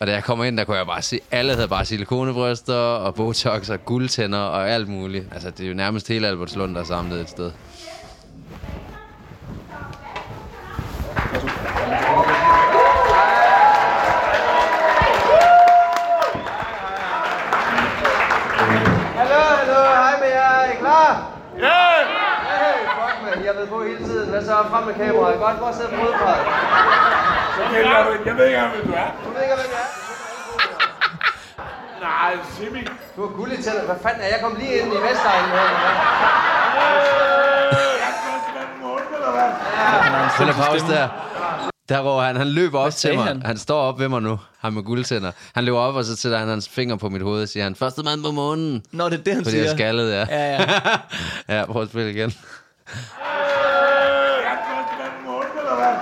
[SPEAKER 2] Og da jeg kommer ind, der kunne jeg bare se, alle havde bare silikonebryster og botox og guldtænder og alt muligt. Altså, det er jo nærmest hele Albertslund, der er samlet et sted.
[SPEAKER 6] Så? Frem med kameraet. Godt, hvor sidder brødparet?
[SPEAKER 2] Jeg ved ikke, hvem du er.
[SPEAKER 6] Du ved ikke, hvem jeg er.
[SPEAKER 2] Nej, Simi.
[SPEAKER 6] Du har guld i tænder. Hvad fanden er jeg? kom lige ind i Vestegnen her. eller?
[SPEAKER 2] Jeg måned, eller
[SPEAKER 6] pause der. Der råber han, han løber op til mig.
[SPEAKER 3] han?
[SPEAKER 6] Han? han står op ved mig nu, ham med guldtænder. Han løber op, og så sætter han hans finger på mit hoved og siger han, første mand på månen.
[SPEAKER 3] Nå, det er det, han
[SPEAKER 6] Fordi jeg
[SPEAKER 3] siger.
[SPEAKER 6] er skaldet, ja.
[SPEAKER 3] Ja, ja.
[SPEAKER 6] ja, prøv at spille igen.
[SPEAKER 2] Jeg skal også være en måned, eller hvad?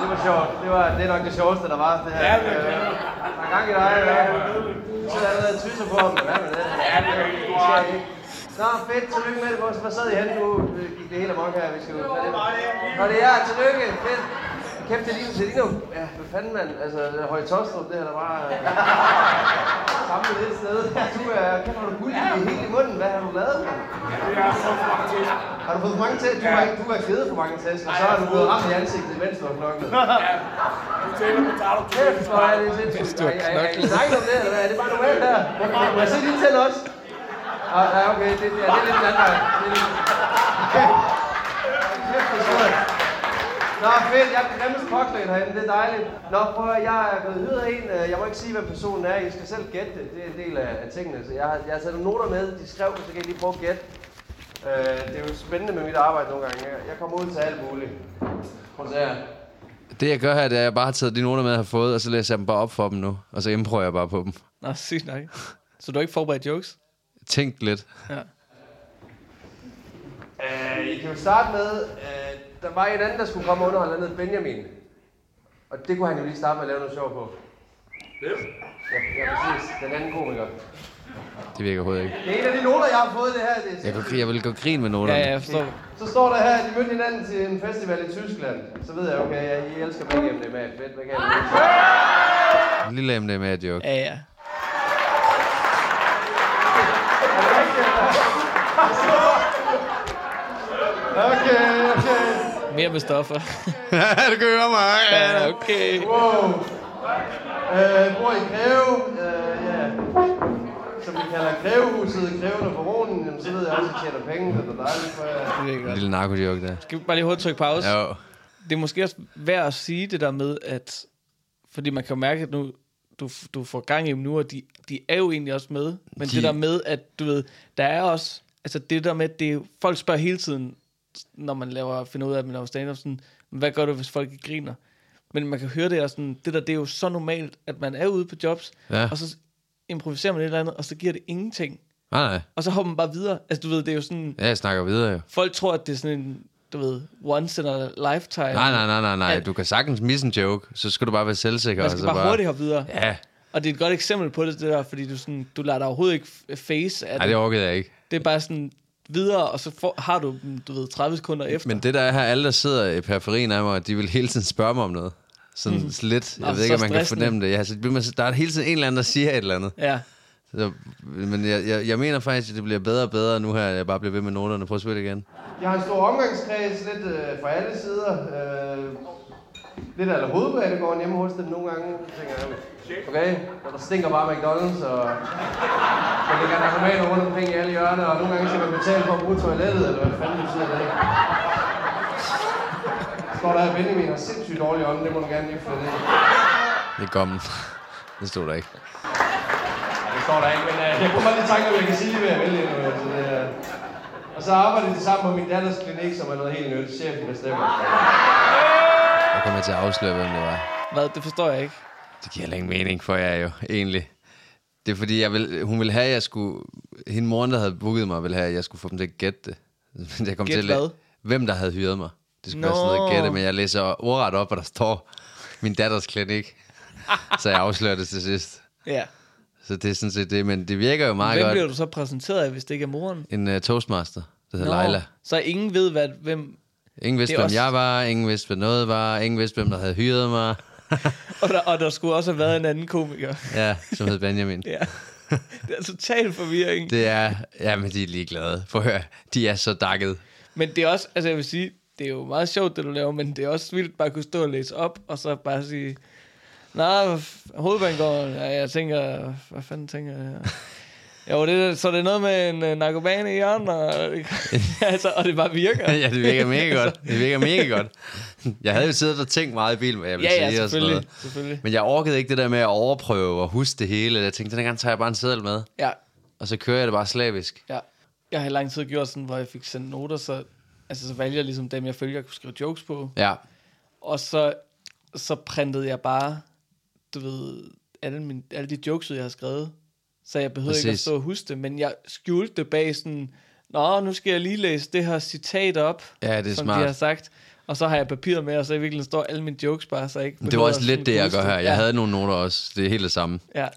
[SPEAKER 6] Det var sjovt. Det, var, det er nok det sjoveste, der var. Det her.
[SPEAKER 2] Ja, det er klart.
[SPEAKER 6] Der er gang i dig, eller hvad? Så er der tyser på ham. Hvad med det?
[SPEAKER 2] Ja, det er stort.
[SPEAKER 6] Nå, fedt. Tillykke med det. Hvor, hvad sad I henne nu? Øh, Gik det hele amok her? Vi skal jo... Nå, det er jeg. Tillykke. Fedt. Kæft, det ligner, det ligner. Ja, hvad fanden, mand? Altså, Høje Tostrup, det her, der bare... Samlet et sted. Du er... Kæft, har du guld i helt i munden? Hvad har du lavet, mand?
[SPEAKER 2] Det er så faktisk.
[SPEAKER 6] Har du fået for mange tæsk? Du har ikke, du har givet for mange tæsk, og så har du blevet ramt i ansigtet, mens du har knoklet.
[SPEAKER 2] Du tænker, du tager dig
[SPEAKER 6] Kæft, hvor er det sindssygt. Er, er, er, I snakket om det, eller hvad? Er det bare normalt her? Må jeg se dine tænder også? Ah, ja, okay. Det, ja, det er lidt en anden vej. Det er lidt... Kæft, det er svært. Nå, fedt. Jeg er den grimmeste påklædt herinde. Det er dejligt. Nå, prøv at, jeg er blevet hyret af en. øh, Jeg må ikke sige, hvem personen er. I skal selv gætte det. Det er en del af, af tingene. Så jeg har, jeg har taget nogle noter med. De skrev, så kan I lige prøve at gætte. Øh, det er jo spændende med mit arbejde nogle gange. Jeg- kommer ud til alt muligt. Prøv at se her. Det jeg gør her, det er, at jeg bare har taget de noter med, jeg har fået, og så læser jeg dem bare op for dem nu. Og så improver jeg bare på dem.
[SPEAKER 3] Nå, sygt nok. Så du har ikke forberedt jokes?
[SPEAKER 6] Tænk lidt.
[SPEAKER 3] Ja.
[SPEAKER 6] Uh, I kan jo starte med, uh, der var en anden, der skulle komme under, han hed Benjamin. Og det kunne han jo lige starte med at lave noget sjov på. Ja, ja, præcis. Den anden komiker. Det virker overhovedet ikke. Det er en af de noter, jeg har fået det her. Det er jeg, kunne, jeg vil gå grin med noterne.
[SPEAKER 3] Ja, ja, jeg forstår.
[SPEAKER 6] Så står der her, at de mødte hinanden til en festival i Tyskland. Så ved jeg, okay, ja, I elsker begge MDMA. Fedt, hvad kan jeg En lille MDMA-joke.
[SPEAKER 3] Ja, ja.
[SPEAKER 6] Okay.
[SPEAKER 3] Mere med stoffer.
[SPEAKER 6] det gør mig.
[SPEAKER 3] Ja, okay.
[SPEAKER 6] Wow. Øh, bor i Greve, øh, ja. Som vi kalder Grevehuset, Greven og Baronen, jamen, så ved jeg også, at jeg tjener penge, det er dejligt for jer.
[SPEAKER 3] Det er godt.
[SPEAKER 6] lille narkojoke der.
[SPEAKER 3] Skal vi bare lige hurtigt trykke pause?
[SPEAKER 6] Jo.
[SPEAKER 3] Det er måske også værd at sige det der med, at... Fordi man kan jo mærke, at nu, du, du får gang i dem nu, og de, de er jo egentlig også med. Men
[SPEAKER 6] De-
[SPEAKER 3] det der med, at du ved, der er også... Altså det der med, at det er, folk spørger hele tiden, når man laver, finder ud af, at man laver stand-up, sådan, hvad gør du, hvis folk ikke griner? Men man kan høre det, og sådan, det der, det er jo så normalt, at man er ude på jobs,
[SPEAKER 6] Ja.
[SPEAKER 3] og så improviserer man et eller andet, og så giver det ingenting.
[SPEAKER 6] Nej, nej.
[SPEAKER 3] Og så hopper man bare videre. Altså du ved, det er jo sådan,
[SPEAKER 6] Ja, jeg snakker videre jo.
[SPEAKER 3] folk tror, at det er sådan en, du ved, once in a lifetime.
[SPEAKER 6] Nej, nej, nej, nej, nej.
[SPEAKER 3] Ja.
[SPEAKER 6] Du kan sagtens misse en joke, så skal du bare være selvsikker.
[SPEAKER 3] Man
[SPEAKER 6] og
[SPEAKER 3] skal
[SPEAKER 6] så
[SPEAKER 3] bare hurtigt hoppe videre.
[SPEAKER 6] Ja,
[SPEAKER 3] Og det er et godt eksempel på det, det der, fordi du, sådan, du lader dig overhovedet ikke face af
[SPEAKER 6] nej,
[SPEAKER 3] det
[SPEAKER 6] orkede jeg ikke.
[SPEAKER 3] Det er bare sådan videre, og så får, har du du ved, 30 sekunder efter.
[SPEAKER 6] Men det der er her, alle der sidder i periferien af mig, de vil hele tiden spørge mig om noget. Sådan mm. lidt. Jeg
[SPEAKER 3] Nå,
[SPEAKER 6] ved ikke, om man kan fornemme det. Ja, så bliver man, der er hele tiden en eller anden, der siger et eller andet.
[SPEAKER 3] Ja.
[SPEAKER 6] Så, men jeg, jeg, jeg mener faktisk, at det bliver bedre og bedre nu her, jeg bare bliver ved med noterne. Prøv at spille igen. Jeg har en stor omgangskreds, lidt øh, fra alle sider. Øh, lidt af hovedbanegården hjemme hos dem nogle gange. Så tænker jeg, okay, og der stinker bare McDonald's, og der ligger narkomaner rundt omkring i alle hjørner, og nogle gange skal man betale for at bruge toilettet, eller hvad fanden betyder det, ikke? Står der, at Benjamin har sindssygt dårlig ånd, det må du gerne lige flytte ind. Det er gommen. Det stod der ikke. Det står der ikke, men uh, jeg kunne bare lige tanke, om jeg kan sige det ved at vælge nu. Altså, det, uh... Og så arbejder de sammen på min datters klinik, som er noget helt nyt. Chefen bestemmer. Jeg kommer til at afsløre, hvem det var.
[SPEAKER 3] Hvad? Det forstår jeg ikke.
[SPEAKER 6] Det giver heller ingen mening for jer jo, egentlig. Det er fordi, jeg vil, hun ville have, at jeg skulle... Hende moren, der havde booket mig, ville have, at jeg skulle få dem til at gætte det. Men jeg kom
[SPEAKER 3] Gætte
[SPEAKER 6] til at,
[SPEAKER 3] hvad?
[SPEAKER 6] Hvem der havde hyret mig. Det skulle
[SPEAKER 3] Nå.
[SPEAKER 6] være sådan noget at gætte, men jeg læser ordret op, og der står min datters klinik. så jeg afslører det til sidst.
[SPEAKER 3] Ja.
[SPEAKER 6] Så det er sådan set det, men det virker jo meget
[SPEAKER 3] Hvem
[SPEAKER 6] godt.
[SPEAKER 3] bliver du så præsenteret af, hvis det ikke er moren?
[SPEAKER 6] En uh, toastmaster, der hedder Leila.
[SPEAKER 3] Så ingen ved, hvad, hvem...
[SPEAKER 6] Ingen vidste, hvem
[SPEAKER 3] også-
[SPEAKER 6] jeg var, ingen vidste, hvad noget var, ingen vidste, hvem der havde hyret mig.
[SPEAKER 3] Og der, og der skulle også have været en anden komiker.
[SPEAKER 6] ja, som hed Benjamin.
[SPEAKER 3] Ja. Det er total forvirring.
[SPEAKER 6] Det er, ja, men de er ligeglade. Prøv at høre, de er så dakket.
[SPEAKER 3] Men det er også, altså jeg vil sige, det er jo meget sjovt, det du laver, men det er også vildt bare at kunne stå og læse op, og så bare sige, Nej, hovedbanegården, ja, jeg tænker, hvad fanden tænker jeg her? Jo, det, er- så det er noget med en uh, narkoman i hjørnet, og, altså, og det bare virker.
[SPEAKER 2] ja, det virker mega godt. Det virker mega godt. Jeg havde jo siddet og tænkt meget i bilen, hvad jeg ville
[SPEAKER 3] Ja, ja,
[SPEAKER 2] sige. og sådan
[SPEAKER 3] selvfølgelig.
[SPEAKER 2] noget.
[SPEAKER 3] selvfølgelig.
[SPEAKER 2] Men jeg orkede ikke det der med at overprøve og huske det hele. Jeg tænkte, den gang tager jeg bare en seddel med,
[SPEAKER 3] Ja,
[SPEAKER 2] og så kører jeg det bare slavisk.
[SPEAKER 3] ja. Jeg har i lang tid gjort sådan, hvor jeg fik sendt noter, så, altså, så valgte jeg ligesom dem, jeg følger, jeg kunne skrive jokes på.
[SPEAKER 2] Ja,
[SPEAKER 3] Og så, så printede jeg bare, du ved, alle, mine, alle de jokes, jeg har skrevet. Så jeg behøvede ikke at
[SPEAKER 2] Præcis.
[SPEAKER 3] stå og huske det, men jeg skjulte det bag sådan, Nå, nu skal jeg lige læse det her citat op,
[SPEAKER 2] ja det er
[SPEAKER 3] som
[SPEAKER 2] smart.
[SPEAKER 3] de har sagt. Og så har jeg papiret med, og så i virkeligheden står alle mine jokes bare, så jeg ikke
[SPEAKER 2] Det var også lidt det, jeg gør her. Jeg
[SPEAKER 3] ja,
[SPEAKER 2] havde nogle noter også. Det er helt det samme.
[SPEAKER 3] Ja,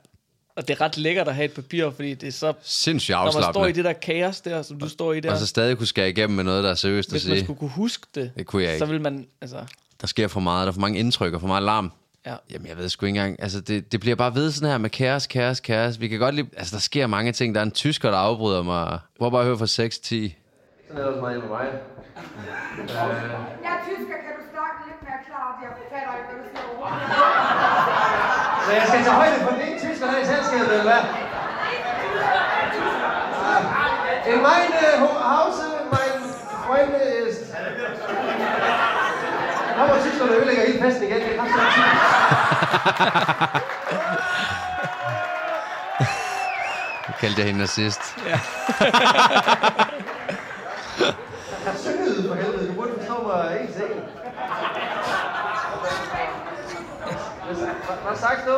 [SPEAKER 3] og det er ret lækkert at have et papir, fordi det er så...
[SPEAKER 2] Sindssygt
[SPEAKER 3] Når man står i
[SPEAKER 2] afslappende.
[SPEAKER 3] det der kaos der, som du står i der,
[SPEAKER 2] Og så stadig kunne skære igennem med noget, der er seriøst at
[SPEAKER 3] hvis man
[SPEAKER 2] sige.
[SPEAKER 3] skulle kunne huske det,
[SPEAKER 2] Det kunne jeg
[SPEAKER 3] så
[SPEAKER 2] ikke.
[SPEAKER 3] vil man, altså...
[SPEAKER 2] Der sker for meget. Der er for mange indtryk og for meget larm.
[SPEAKER 3] Ja.
[SPEAKER 2] Jamen, jeg ved sgu ikke engang. Altså, det, det bliver bare ved sådan her med kaos, kaos, kaos. Vi kan godt lide... Altså, der sker mange ting. Der er en tysker, der afbryder mig. Hvor bare høre fra 6 10. Sådan er det også meget med mig.
[SPEAKER 7] Jeg er tysker, kan du snakke lidt mere klart? Jeg fatter ikke, hvad du siger overhovedet.
[SPEAKER 2] Så jeg skal tage højde for den ene tysker her i selskabet, eller hvad? In meine Hause, mein Kommer tyskerne og ødelægger hele festen igen. Det er Jeg kaldte jeg hende nazist. Ja. jeg syngede for helvede. Du burde forstå mig en ting. Hvad sagst du?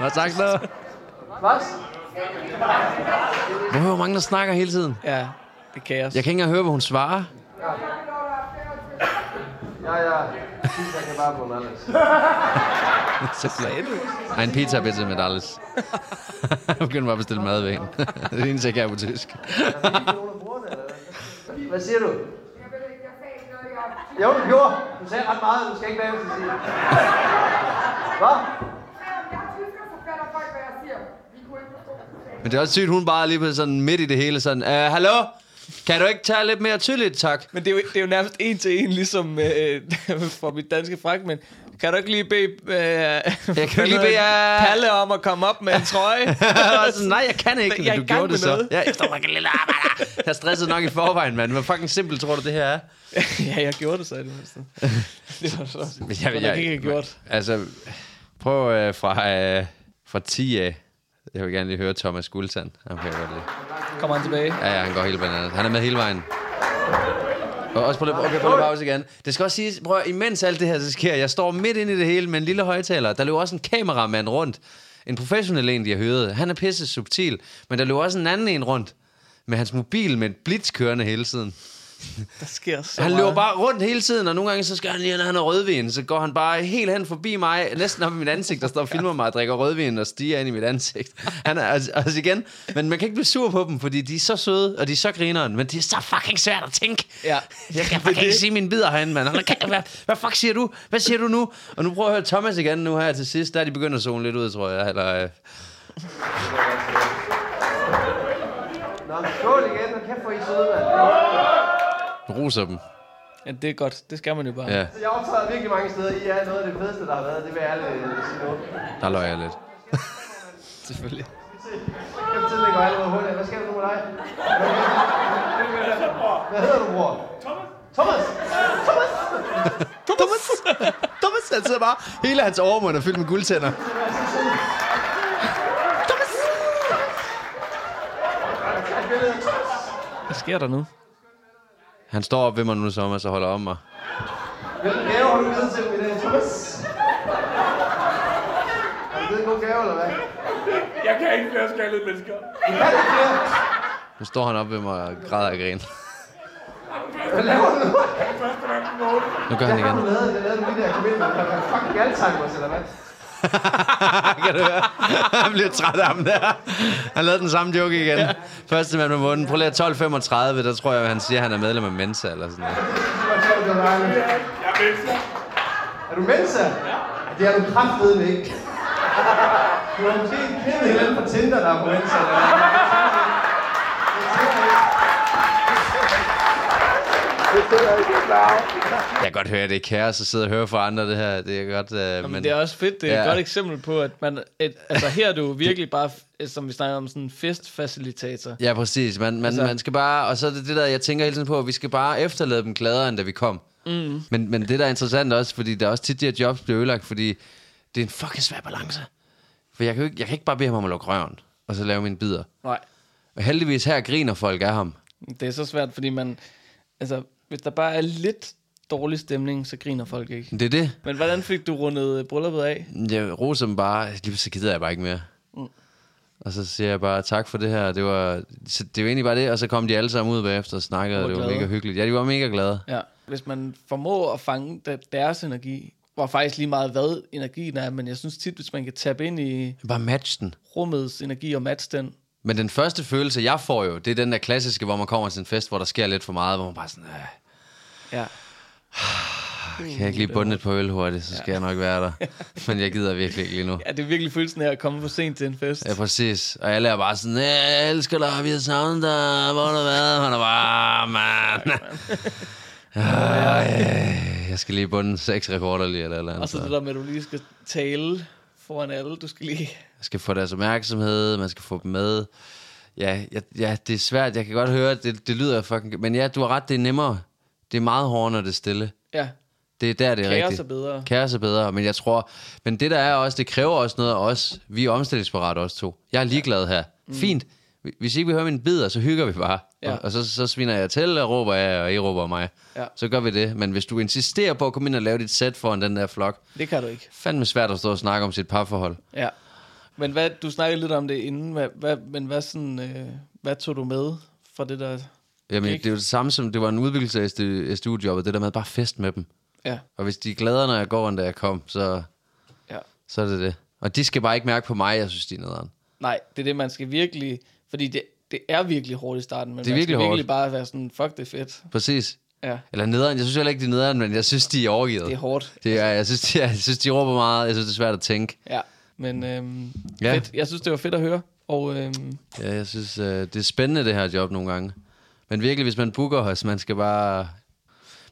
[SPEAKER 2] Hvad sagst du? Hvad? Hvor mange, der snakker hele tiden?
[SPEAKER 3] Ja, det er kaos.
[SPEAKER 2] Jeg kan ikke engang høre, hvad hun svarer. Pizza kebab. Så sagde du? Ein Pizza bitte mit alles. Jeg begynder bare at bestille mad ved hende. det er det eneste, jeg kan på tysk. Hvad siger du? Jo, du gjorde. Du sagde ret meget, du skal ikke bagefter sige. Hvad?
[SPEAKER 7] Er.
[SPEAKER 2] Men det er også sygt, hun bare lige på sådan midt i det hele sådan, uh, hallo? Kan du ikke tage lidt mere tydeligt, tak?
[SPEAKER 3] Men det er, jo, det er jo nærmest en til en, ligesom øh, for mit danske fragment. Kan du ikke lige bede, øh, jeg
[SPEAKER 2] kan lige bede, øh,
[SPEAKER 3] Palle om at komme op med en trøje?
[SPEAKER 2] Sådan, nej, jeg kan ikke,
[SPEAKER 3] Jeg
[SPEAKER 2] men du gjorde det så. Ja, efter mig, lille arbejder. Jeg er stresset nok i forvejen, mand. Hvor fucking simpelt tror du, det her er?
[SPEAKER 3] ja, jeg gjorde det så i det mindste. Det var så,
[SPEAKER 2] Men
[SPEAKER 3] jeg, jeg, jeg ikke gjort.
[SPEAKER 2] Altså, prøv øh, fra, øh, fra 10 af. Jeg vil gerne lige høre Thomas Guldtand. Han kan jeg godt lide.
[SPEAKER 3] Kommer han tilbage?
[SPEAKER 2] Ja, ja, han går helt bananas. Han er med hele vejen. Og også på det, okay, på det pause igen. Det skal også siges, prøv, at- imens alt det her så sker, jeg står midt inde i det hele med en lille højtaler. Der løber også en kameramand rundt. En professionel en, de har hørt. Han er pisse subtil. Men der løber også en anden en rundt. Med hans mobil med et blitz kørende hele tiden.
[SPEAKER 3] Der sker så
[SPEAKER 2] Han
[SPEAKER 3] meget.
[SPEAKER 2] løber bare rundt hele tiden, og nogle gange så skal han lige, når han har rødvin, så går han bare helt hen forbi mig, næsten op i mit ansigt, der står og filmer mig og drikker rødvin og stiger ind i mit ansigt. Han er altså, altså igen, men man kan ikke blive sur på dem, fordi de er så søde, og de er så grineren, men det er så fucking svært at tænke.
[SPEAKER 3] Ja.
[SPEAKER 2] Jeg kan fucking ikke sige mine bidder herinde, mand. Hvad, hvad fuck siger du? Hvad siger du nu? Og nu prøver jeg at høre Thomas igen nu her til sidst. Der er de begyndt at zone lidt ud, tror jeg. Eller, øh. Nå, skål igen, og kæft for I søde, mand. Roser dem.
[SPEAKER 3] Ja, det er godt. Det skal man jo bare.
[SPEAKER 2] Ja,
[SPEAKER 6] Jeg optræder virkelig mange steder. I er noget af det fedeste, der har været. Det vil jeg ærligt øh, sige
[SPEAKER 2] der løg jeg lidt.
[SPEAKER 3] Selvfølgelig.
[SPEAKER 6] Kæft, tiden går allerede hurtigt. Hvad sker der nu med dig? Hvad hedder du, bror? Thomas. Thomas?
[SPEAKER 2] Thomas! Thomas, han sidder bare... Hele hans overmund er fyldt med guldtænder.
[SPEAKER 3] Hvad sker der nu?
[SPEAKER 2] Han står op ved mig nu, Thomas, og holder om mig.
[SPEAKER 6] Hvilken gave har du givet til mig i dag, Thomas? Har du givet en god gave, eller hvad?
[SPEAKER 5] Jeg kan ikke flere skaldede mennesker.
[SPEAKER 6] Du kan ikke flere.
[SPEAKER 2] Nu står han op ved mig og græder af grin.
[SPEAKER 6] Hvad laver du nu?
[SPEAKER 2] Nu gør han
[SPEAKER 6] Hvad har
[SPEAKER 2] igen.
[SPEAKER 6] du lavet? Det lavede du lige der, jeg kom ind med. Har fucking Alzheimer's, eller hvad?
[SPEAKER 2] kan du høre? Han bliver træt af ham der. Han lavede den samme joke igen. Ja. Første mand med munden. Prøv lige at 12.35, der tror jeg, han siger, at han er medlem af Mensa eller sådan noget.
[SPEAKER 5] Jeg vil
[SPEAKER 6] Er du Mensa? Ja. Det er du kraftedeme ikke. Du har måske en kvinde eller anden på Tinder, der er på Mensa. Eller hvad?
[SPEAKER 5] sidder i København.
[SPEAKER 2] Jeg kan godt høre, at det er kaos at sidde og høre fra andre, det her. Det er godt, uh,
[SPEAKER 3] Men,
[SPEAKER 2] men
[SPEAKER 3] det er også fedt. Det er
[SPEAKER 2] Ja.
[SPEAKER 3] et godt eksempel på, at man... Et, altså her er du virkelig bare, som vi snakker om, sådan en festfacilitator.
[SPEAKER 2] Ja, præcis. Man, man,
[SPEAKER 3] Altså-
[SPEAKER 2] man skal bare, og så er det det der, jeg tænker hele tiden på, at vi skal bare efterlade dem gladere, end da vi kom. Mm. Men, men det der er interessant også, fordi der er også tit, de her jobs bliver ødelagt, fordi det er en fucking svær balance. For jeg kan, ikke, jeg kan ikke bare bede ham om at lukke røven, og så lave mine bider.
[SPEAKER 3] Nej,
[SPEAKER 2] Og heldigvis her griner folk af ham.
[SPEAKER 3] det er så svært, fordi man... Altså, hvis der bare er lidt dårlig stemning, så griner folk ikke.
[SPEAKER 2] Det er det.
[SPEAKER 3] Men hvordan fik du rundet brylluppet af?
[SPEAKER 2] Jeg roser dem bare, lige så gider jeg bare ikke mere. Mm. Og så siger jeg bare tak for det her. Det var, så det var egentlig bare det, og så kom de alle sammen ud bagefter og snakkede,
[SPEAKER 3] Og
[SPEAKER 2] og det var
[SPEAKER 3] glade.
[SPEAKER 2] mega hyggeligt. Ja, de var mega glade.
[SPEAKER 3] Ja. Hvis man formår at fange deres energi, var faktisk lige meget, hvad energien er, men jeg synes tit, hvis man kan tabe ind i
[SPEAKER 2] Bare match den.
[SPEAKER 3] rummets energi og matche den,
[SPEAKER 2] Men den første følelse, jeg får jo, det er den der klassiske, hvor man kommer til en fest, hvor der sker lidt for meget, hvor man bare sådan, øh,
[SPEAKER 3] ja.
[SPEAKER 2] kan jeg ikke lige bunde et på øl hurtigt, så skal ja. jeg nok være der. Men jeg gider virkelig ikke lige nu.
[SPEAKER 3] ja, det er virkelig følelsen af at komme for sent til en fest.
[SPEAKER 2] Ja, præcis. Og alle er bare sådan, "Øh, jeg elsker dig, vi har savnet dig, hvor har du været? Han er bare, "Ah, man. Øh, jeg skal lige bunde seks rekorder lige, eller, eller andet.
[SPEAKER 3] Og så det der med, at du lige skal tale foran alle. Du skal lige...
[SPEAKER 2] Jeg skal få deres opmærksomhed, man skal få dem med. Ja, ja, ja det er svært. Jeg kan godt høre, det, det lyder fucking... Men ja, du har ret, det er nemmere. Det er meget hårdere, når det er stille.
[SPEAKER 3] Ja,
[SPEAKER 2] Det er der, det er
[SPEAKER 3] kaos
[SPEAKER 2] rigtigt.
[SPEAKER 3] er bedre.
[SPEAKER 2] Kaos er bedre, men jeg tror... Men det der er også, det kræver også noget af os. Vi er omstillingsparate også to. Jeg er ligeglad her. Mm. Fint. Hvis ikke vi hører mine bidder, så hygger vi bare.
[SPEAKER 3] Ja.
[SPEAKER 2] Og, og så, så sviner jeg til og råber jeg, og I råber mig.
[SPEAKER 3] Ja.
[SPEAKER 2] Så gør vi det. Men hvis du insisterer på at komme ind og lave dit sæt foran den der flok,
[SPEAKER 3] Det kan du ikke.
[SPEAKER 2] fandme svært at stå og snakke om sit parforhold.
[SPEAKER 3] Ja. Men hvad, du snakkede lidt om det inden, hvad, hvad, men hvad, sådan, øh, hvad tog du med fra det der?
[SPEAKER 2] Jamen,
[SPEAKER 3] Ikke?
[SPEAKER 2] det er jo det samme som, det var en udvikling af SDU-jobbet, det der med bare fest med dem.
[SPEAKER 3] Ja,
[SPEAKER 2] Og hvis de er gladere, når jeg går, end da jeg kom, så,
[SPEAKER 3] ja.
[SPEAKER 2] så er det det. Og de skal bare ikke mærke på mig, jeg synes, de er nederen.
[SPEAKER 3] Nej, det er det, man skal virkelig... Fordi det, det er virkelig hårdt i starten, men
[SPEAKER 2] Det er virkelig
[SPEAKER 3] virkelig
[SPEAKER 2] hårdt.
[SPEAKER 3] bare være sådan, fuck det er fedt.
[SPEAKER 2] Præcis.
[SPEAKER 3] Ja,
[SPEAKER 2] Eller nederen. Jeg synes heller ikke, de er nederen, men jeg synes, de er overgivet.
[SPEAKER 3] det er hårdt.
[SPEAKER 2] Det er, jeg, synes, de, jeg synes, de råber meget. Jeg synes, det er svært at tænke.
[SPEAKER 3] Ja, men øhm,
[SPEAKER 2] Ja.
[SPEAKER 3] fedt. Jeg synes, det var fedt at høre. Og øhm,
[SPEAKER 2] Ja, jeg synes, øh, det er spændende, det her job nogle gange. Men virkelig, hvis man booker os, man skal bare...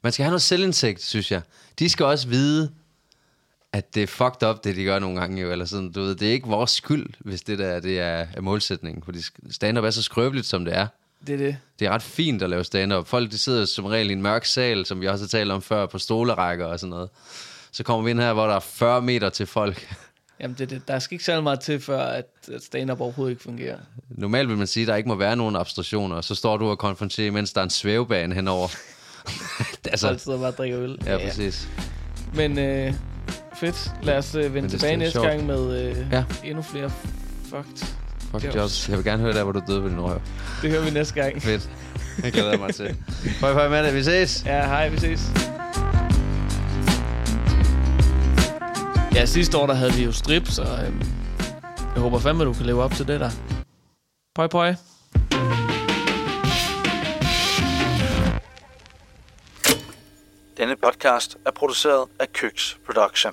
[SPEAKER 2] Man skal have noget selvindsigt, synes jeg. De skal også vide, at det er fucked up, det de gør nogle gange jo. Eller sådan, du ved, det er ikke vores skyld, hvis det der det er, er målsætningen. Fordi stand-up er så skrøbeligt, som det er.
[SPEAKER 3] det er det.
[SPEAKER 2] Det er ret fint at lave stand-up. Folk de sidder som regel i en mørk sal, som vi også har talt om før, på stolerækker og sådan noget. Så kommer vi ind her, hvor der er 40 meter til folk.
[SPEAKER 3] Jamen, det, det. Der skal ikke særlig meget til, før at, at stand-up overhovedet ikke fungerer.
[SPEAKER 2] Normalt vil man sige, at der ikke må være nogen abstraktioner, så står du og konfronterer, mens der er en svævebane henover.
[SPEAKER 3] Så. Folk
[SPEAKER 2] altså,
[SPEAKER 3] sidder bare og drikker øl.
[SPEAKER 2] ja, præcis.
[SPEAKER 3] Men øh, fedt. Lad os øh, vende tilbage næste
[SPEAKER 2] sjovt.
[SPEAKER 3] gang med øh,
[SPEAKER 2] Ja.
[SPEAKER 3] endnu flere fucked.
[SPEAKER 2] Fuck
[SPEAKER 3] Jobs.
[SPEAKER 2] jobs. Jeg vil gerne høre der, hvor du døde på din røv.
[SPEAKER 3] Det hører vi næste gang.
[SPEAKER 2] Fedt. Jeg glæder mig til. Hej, hej med det. Vi ses.
[SPEAKER 3] Ja, hej, vi ses. Ja, sidste år der havde vi jo strip, så øhm, jeg håber fandme, du kan leve op til det der. Pøj, pøj.
[SPEAKER 8] Denne podcast er produceret af Køks Production.